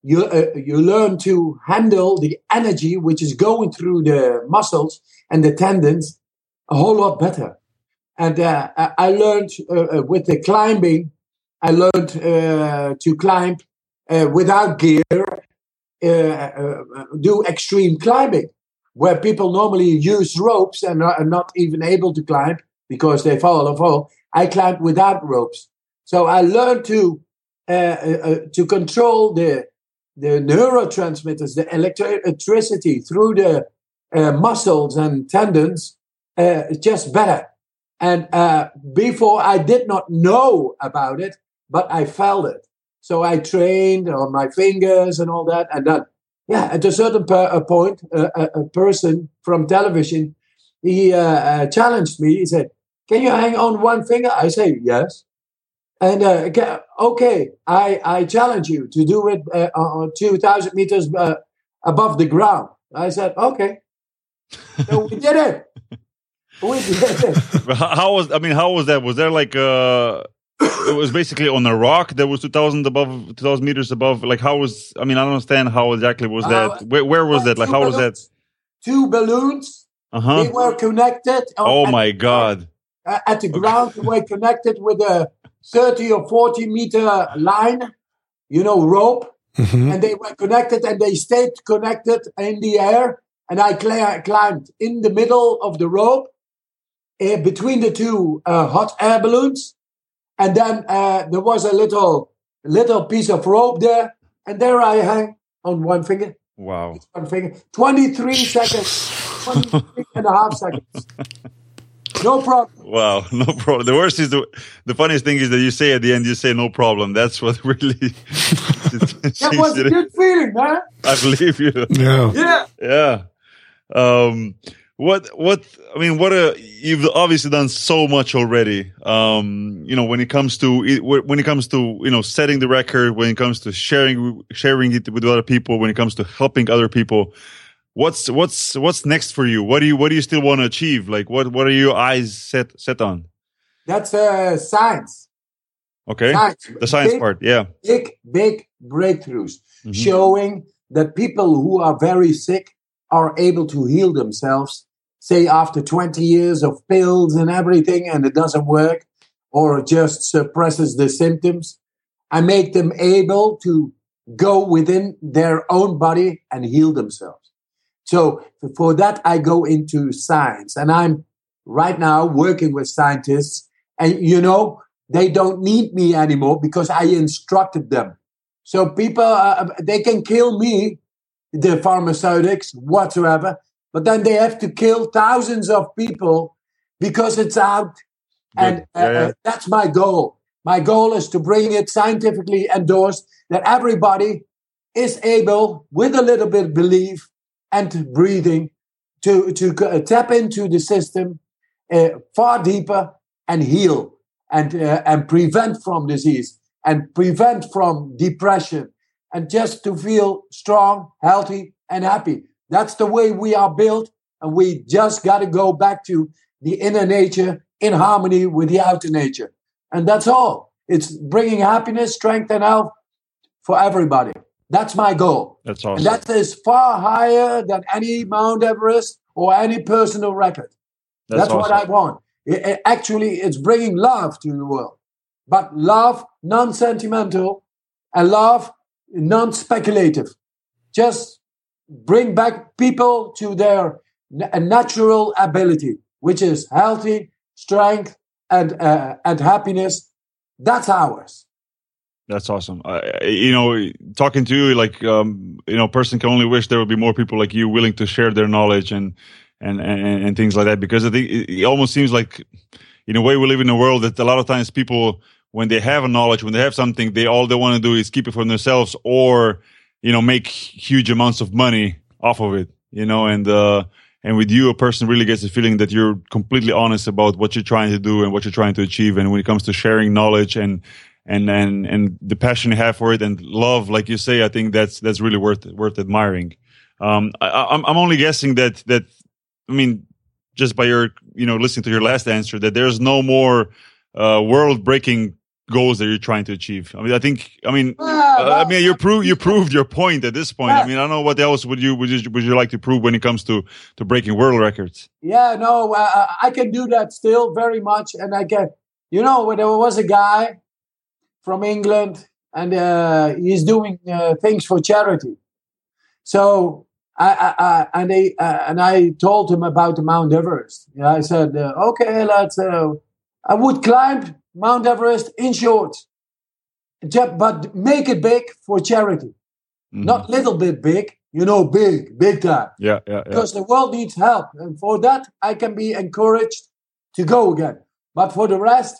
you uh, you learn to handle the energy which is going through the muscles and the tendons a whole lot better. And uh, I learned uh, uh, with the climbing, I learned uh, to climb uh, without gear, uh, do extreme climbing, where people normally use ropes and are not even able to climb because they fall or fall. I climbed without ropes. So I learned to to control the the neurotransmitters, the electricity through the muscles and tendons just better. And uh, before I did not know about it, but I felt it. So I trained on my fingers and all that. And then, yeah, at a certain per- a point, uh, a, person from television, he uh, uh, challenged me. He said, "Can you hang on one finger?" I say, "Yes." And uh, okay, I, I challenge you to do it uh, on two thousand meters above the ground. I said, "Okay." So we did it. how was I mean how was that? Was there like uh it was basically on a rock that was 2000 above 2000 meters above? Like how was I mean I don't understand how exactly was that. Uh, where, where was that? Like how was that? two balloons. Uh-huh. they were connected oh my god. At the ground okay. they were connected with a 30 or 40 meter line you know rope. Mm-hmm. and they were connected and they stayed connected in the air. And I cl- climbed in the middle of the rope. uh, between the two uh, hot air balloons, and then uh, there was a little little piece of rope there, and there I hang on one finger. Wow, one finger, twenty three seconds, 23 and a half seconds. No problem. Wow, no problem. The worst is the the funniest thing is that you say at the end you say no problem. That's what really that was a good feeling, man. I believe you. Yeah. Yeah. Yeah. Um, what what i mean what a you've obviously done so much already. Um you know when it comes to when it comes to you know setting the record when it comes to sharing sharing it with other people when it comes to helping other people what's what's what's next for you? What do you what do you still want to achieve? Like what what are your eyes set set on? That's uh science. Okay. Science. the science big, part yeah. big big breakthroughs mm-hmm. showing that people who are very sick are able to heal themselves say after 20 years of pills and everything and it doesn't work or just suppresses the symptoms. I make them able to go within their own body and heal themselves. So for that, I go into science and I'm right now working with scientists and you know, they don't need me anymore because I instructed them. So people, uh, they can kill me, the pharmaceutics whatsoever, but then they have to kill thousands of people because it's out. And uh, yeah, yeah. Uh, that's my goal. My goal is to bring it scientifically endorsed that everybody is able, with a little bit of belief and breathing, to, to uh, tap into the system uh, far deeper and heal and, uh, and prevent from disease and prevent from depression and just to feel strong, healthy, and happy. That's the way we are built. And we just got to go back to the inner nature in harmony with the outer nature. And that's all. It's bringing happiness, strength, and health for everybody. That's my goal. That's awesome. And that is far higher than any Mount Everest or any personal record. That's, That's awesome. what I want. It, it, actually, it's bringing love to the world, but love non sentimental and love non speculative. Just bring back people to their natural ability, which is healthy, strength, and uh, and happiness. That's ours. That's awesome. Uh, you know, talking to you, like um, you know, person can only wish there would be more people like you willing to share their knowledge and and and, and things like that. Because I think it, it almost seems like, in a way, we live in a world that a lot of times people, when they have a knowledge, when they have something, they all they want to do is keep it for themselves or you know make huge amounts of money off of it. You know, and uh, and with you, a person really gets the feeling that you're completely honest about what you're trying to do and what you're trying to achieve. And when it comes to sharing knowledge and and and and the passion you have for it and love, like you say, I think that's that's really worth worth admiring. Um, I, I'm I'm only guessing that that I mean, just by your you know listening to your last answer, that there's no more uh, world breaking goals that you're trying to achieve. I mean, I think, I mean, uh, I mean, you prove you proved your point at this point. I mean, I don't know what else would you would you would you like to prove when it comes to to breaking world records? Yeah, no, uh, I can do that still very much, and I can. You know, there was a guy from England, and uh, he's doing uh, things for charity. So I, I, I and I uh, and I told him about the Mount Everest. Yeah, I said, uh, okay, let's. Uh, I would climb Mount Everest in short, but make it big for charity, mm-hmm. not little bit big. You know, big, big time. Yeah, yeah, yeah. Because the world needs help, and for that I can be encouraged to go again. But for the rest,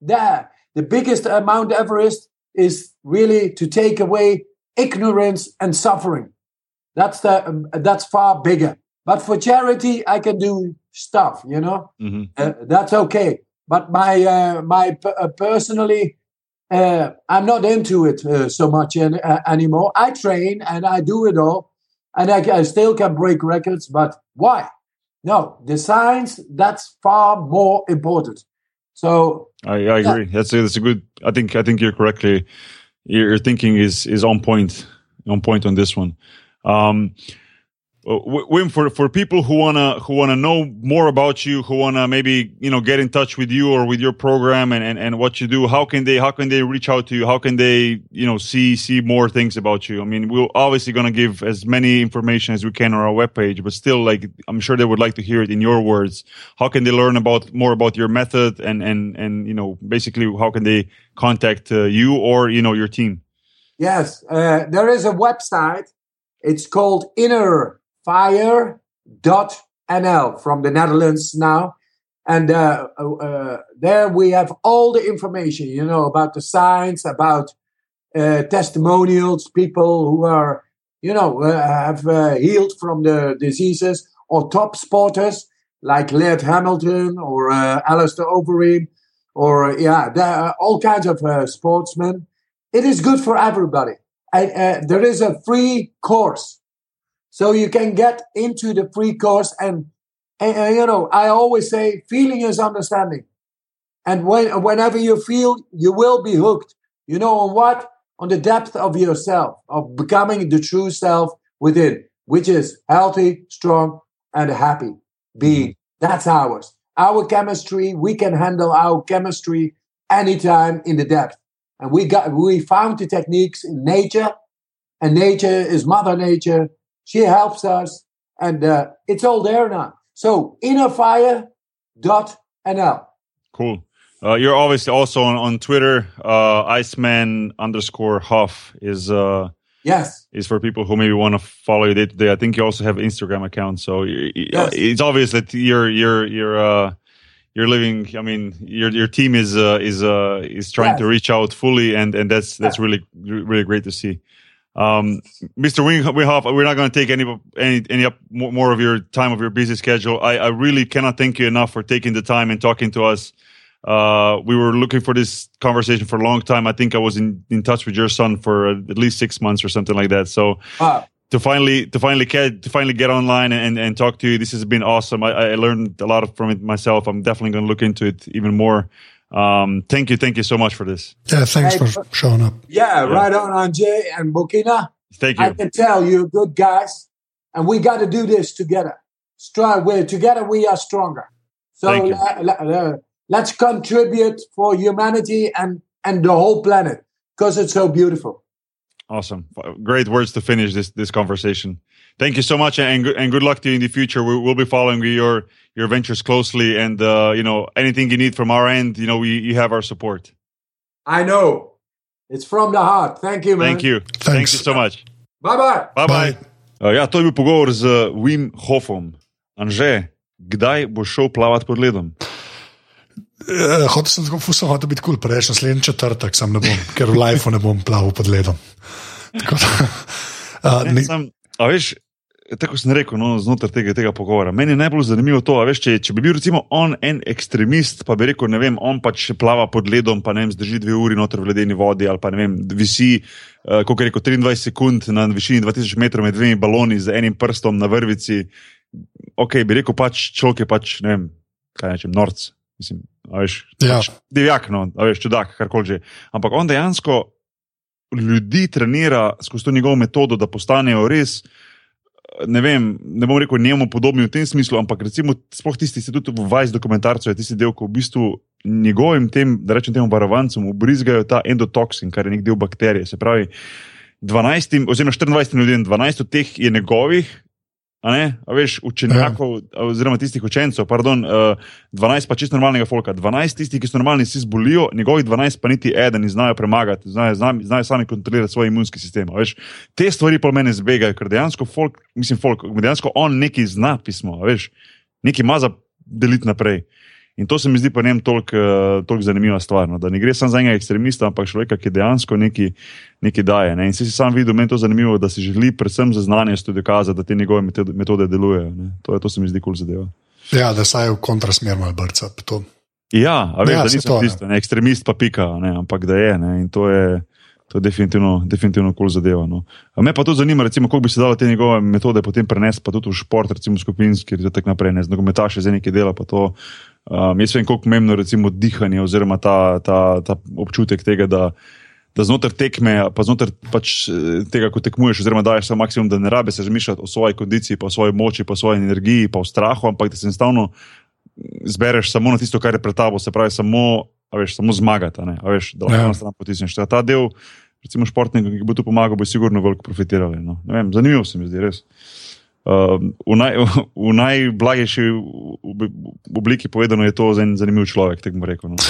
there the biggest uh, Mount Everest is really to take away ignorance and suffering. That's the um, that's far bigger. But for charity, I can do stuff. You know, mm-hmm. uh, that's okay. But my uh, my uh, personally, uh, I'm not into it uh, so much in, anymore. I train and I do it all, and I, I still can break records. But why? No, the science that's far more important. So I, I agree. Yeah. That's a, that's a good. I think I think you're correctly. Your thinking is is on point on point on this one. Um, uh, Wim, for for people who wanna who wanna know more about you, who wanna maybe you know get in touch with you or with your program and, and, and what you do, how can they how can they reach out to you? How can they you know see see more things about you? I mean, we're obviously gonna give as many information as we can on our webpage, but still, like I'm sure they would like to hear it in your words. How can they learn about more about your method and and and you know basically how can they contact uh, you or you know your team? Yes, uh, there is a website. It's called Inner fire.nl from the Netherlands now. And uh, uh, there we have all the information, you know, about the science, about uh, testimonials, people who are, you know, uh, have uh, healed from the diseases, or top sporters like Laird Hamilton or uh, Alistair Overeem, or yeah, there are all kinds of sportsmen. It is good for everybody. There is a free course so you can get into the free course and, and, you know, I always say feeling is understanding. And when, whenever you feel, you will be hooked. You know on what? On the depth of yourself, of becoming the true self within, which is healthy, strong, and happy. being. Mm-hmm. that's ours. Our chemistry, we can handle our chemistry anytime in the depth. And we got we found the techniques in nature, and nature is Mother Nature. She helps us, and uh, it's all there now. So innerfire.nl. Cool. Uh, you're obviously also on, on Twitter. Uh, Iceman underscore Hof is uh, Yes. is for people who maybe want to follow you day to day. I think you also have Instagram account, so Yes. it's obvious that you're you're you're uh, you're living. I mean, your your team is uh, is uh, is trying to reach out fully, and and that's that's Yeah. really really great to see. Um, Mr. Wing, Winghoff, we're not going to take any any any up more of your time of your busy schedule. I, I really cannot thank you enough for taking the time and talking to us. Uh, we were looking for this conversation for a long time. I think I was in, in touch with your son for at least six months or something like that. So Wow. to finally to finally get to finally get online and, and talk to you, this has been awesome. I, I learned a lot from it myself. I'm definitely going to look into it even more. Um, thank you, thank you so much for this. Yeah, thanks Hey, for showing up. Yeah, right on, Anjay and Burkina. Thank you. I can tell you're good guys, and we got to do this together. Strong, we're together. We are stronger. So Thank you. le- le- uh, let's contribute for humanity and and the whole planet because it's so beautiful. Awesome, great words to finish this this conversation. Thank you so much, and good- and good luck to you in the future. We, we'll be following your your ventures closely, and uh, you know anything you need from our end, you know we you have our support. I know it's from the heart. Thank you, man. Thank you, thank Thanks. you so much. Bye bye. Bye bye. Bye. Uh, ja, to je bil pogovor z Wim Hofom. Anže, kdaj bo šel plavat pod ledom? Uh, hotel sem tako fuso, hotel biti kul, cool, prej naslednji četrtek sem ne bom, ker v lifeu ne bom plaval pod ledom. Tako da, uh, Ne, ne, sam, a veš, tako sem rekel no, znotraj tega, tega pogovora. Meni je najbolj zanimivo to, veš, če, če bi bil recimo on en ekstremist, pa bi rekel, ne vem, on pač plava pod ledom, pa ne vem, zdrži dve uri noter v ledeni vodi, ali pa ne vem, visi, uh, kot je rekel, 23 sekund na višini 2000 metrov med dvemi baloni z enim prstom na vrvici. Ok, bi rekel pač človek je pač, ne vem, kaj nečem, norc. Mislim, veš, Ja. pač divjak, no, veš, čudak, karkoli že. Ampak on dejansko ljudi trenira skozi to njegovo metodo, da postanejo res. Ne vem, ne bom rekel njemu podobni v tem smislu, ampak recimo, sploh tisti, ki ste tudi v Vajs dokumentarcu, je tisti del, ko v bistvu njegovim tem, da rečem temu varovancem, ubrizgajo ta endotoksin, kar je nek del bakterije. Se pravi, 12, oziroma 24 ljudem, 12 od teh je njegovih, a ne, a veš, učenjakov, ja. oziroma tistih učencev, pardon, uh, 12 pa čisto normalnega folka, 12 tistih, ki so normalni, si zbolijo, njegovih 12 pa niti eden in znajo premagati, znajo, znajo, znajo sami kontrolirati svoj imunski sistem. a Veš, te stvari pa mene zbegajo, ker dejansko folk, mislim, folk, dejansko on nekaj zna pismo, veš, nekaj ima za deliti naprej. In to se mi zdi pa njem toliko uh, toliko zanimiva stvar, no, da ne gre samo za enega ekstremista, ampak človeka, ki dejansko nekaj, nekaj daje. Ne. In si si sam videl, meni to zanimivo, da si želi predvsem za znanje tudi dokazati, da te njegove metode, delujejo. Ne. To, to se mi zdi kul cool zadeva. ja, da saj v kontrasmer malo brca. to. Ja, a veš, Ja, ja, da nisem to, ne. tisto, ne, ekstremist pa pika, ne, ampak da je. Ne, in to je. To je definitivno, definitivno kul cool zadeva. No. A Me pa to zanima, recimo, kako bi se dalo te njegove metode potem prenesti, pa tudi v šport, recimo skupinski, in tako naprej. Ne, z nogometaši za nekaj dela, pa to. Um, jaz vem, kako pomembno je dihanje oziroma ta, ta, ta občutek tega, da, da znotraj tekme, pa znotraj pač eh, tega, ko tekmuješ, oziroma daješ svoj maksimum, da ne rabe se razmišljati o svoji kondiciji, pa o svoji moči, pa o svoji energiji, pa o strahu, ampak da se enostavno zbereš samo na tisto, kar je pred tabo, se pravi, samo, a veš, samo zmagati, veš, da lahko Ja. stran potisneš. Ta, ta del, recimo, športnika, ki bo tu pomagal, bo sigurno veliko profitirali. No. Vem, zanimivo se mi zdi, res. Uh, v, naj, v najblagejši ob- obliki povedano je to en zanimiv človek, tako rekel. No.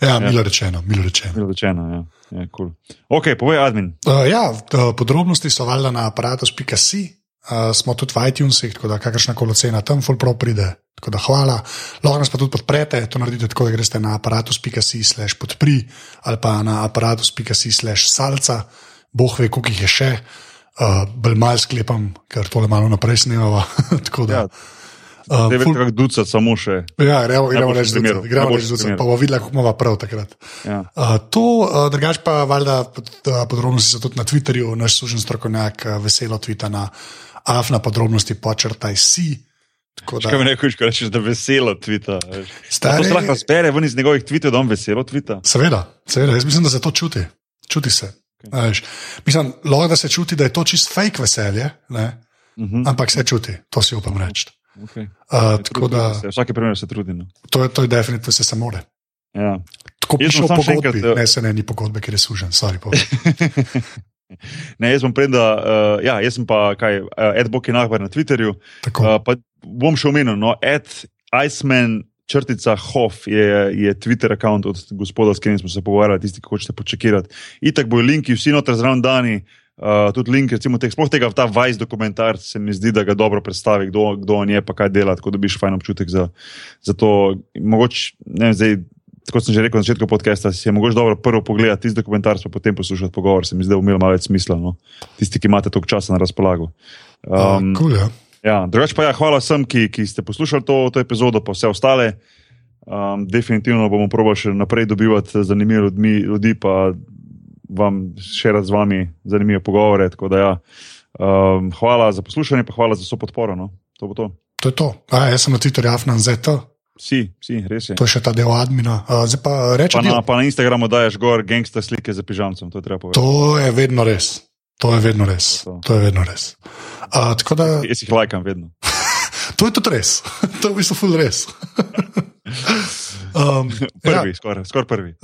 Ja, milo rečeno, milo rečeno. Bilo rečeno, ja. ja cool. Ok, povej, admin. Uh, ja, podrobnosti so valjda na aparatus.si, uh, smo tudi v iTunesih, tako da kakršna koli cena tam fulpro pride. Tako da hvala. Lahko nas pa tudi podprete, to naredite tako, da greste na aparatus.si slash podpri ali pa na aparatus.si slash salca, boh ve, koliko jih je še. Uh, Bolj mal sklepam, ker tole malo naprej snemava. da. Ja, Uh, Devet, ful- kako ducat, samo še. Ja, gremo, Najboljši reči, da gremo najboljši reči, da primer. pa bomo videli, kako bomo prav takrat. Ja. Uh, to, uh, drugač pa valjda pod- uh, podrobnosti so tudi na Twitterju, naš služen strokovnjak uh, veselo tvita na afna podrobnosti počrtaj si. Tako Kaj da, mi rečeš, ko rečeš, da veselo tvita? Stari- To se lahko razbere ven iz njegovih tvitev, da on veselo tvita. seveda, seveda, jaz mislim, da se to čuti. Čuti se. Okay. Mislim, lahko da se čuti, da je to čist fake veselje. Ne? Mhm. ampak se čuti, to si upam reči. Okay. Uh, tako da Se, vsake primer se trudi. No. to je, to je definitivno se samo more. Ja. Tako piše v pogodbi, enkrat, eh, ne se ne ni pogodbe, ker je sužen. Sorry. Ne, jaz bom prenda, uh, ja, jaz sem pa kaj, uh, Ed Bok je nahvar na Twitterju. Tako. Uh, bom še omenil, no, Ed Iceman. Črtica Hof je, je Twitter račun od gospoda, s katerim smo se pogovarjali, tisti, ki hočete počekirati. Itak bojo linki, vsi noter zraven dani, uh, tudi link, recimo, teh, sploh tega, ta Vice dokumentar, se mi zdi, da ga dobro predstavi, kdo, kdo on je, pa kaj dela, tako da dobiš fajn občutek za, za to. Mogoče, ne vem, zdaj, kot sem že rekel na začetku podcasta, si je mogoče dobro prvo pogledati tisti dokumentar, pa potem poslušati pogovor, se mi zdi, da bo imelo malo več smisla, no? tisti, ki imate toliko časa na razpolago. Um, cool, ja. Ja, drugač pa ja, hvala vsem, ki, ki ste poslušali to, to epizodo, pa vse ostale. Um, definitivno bomo probali še naprej dobivati zanimive ljudmi, ljudi, pa vam še rad z vami zanimive pogovore. ja. um, hvala za poslušanje, pa hvala za vso podporo. No. To bo to. To je to. A, jaz sem na Twitterju Afnan ZT, Si, si, res je. to je še ta del admina. Zdaj pa reče, Pa na, pa na Instagramu daješ gor gangsta slike za pižamcem, to je treba povedati. to je vedno res. To je vedno res. To. To je vedno res. Uh, tako da, Jaz jih lajkam vedno. to je tudi res. to je v bistvu ful res. um, ja, Prvi, skoraj skor prvi.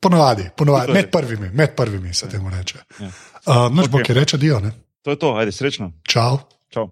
ponovadi, ponovadi, med prvimi, med prvimi se temu reče. Ja. Uh, noč bo, Ok. ki reče, dio, ne? To je to, ajde, srečno. Čau. Čau.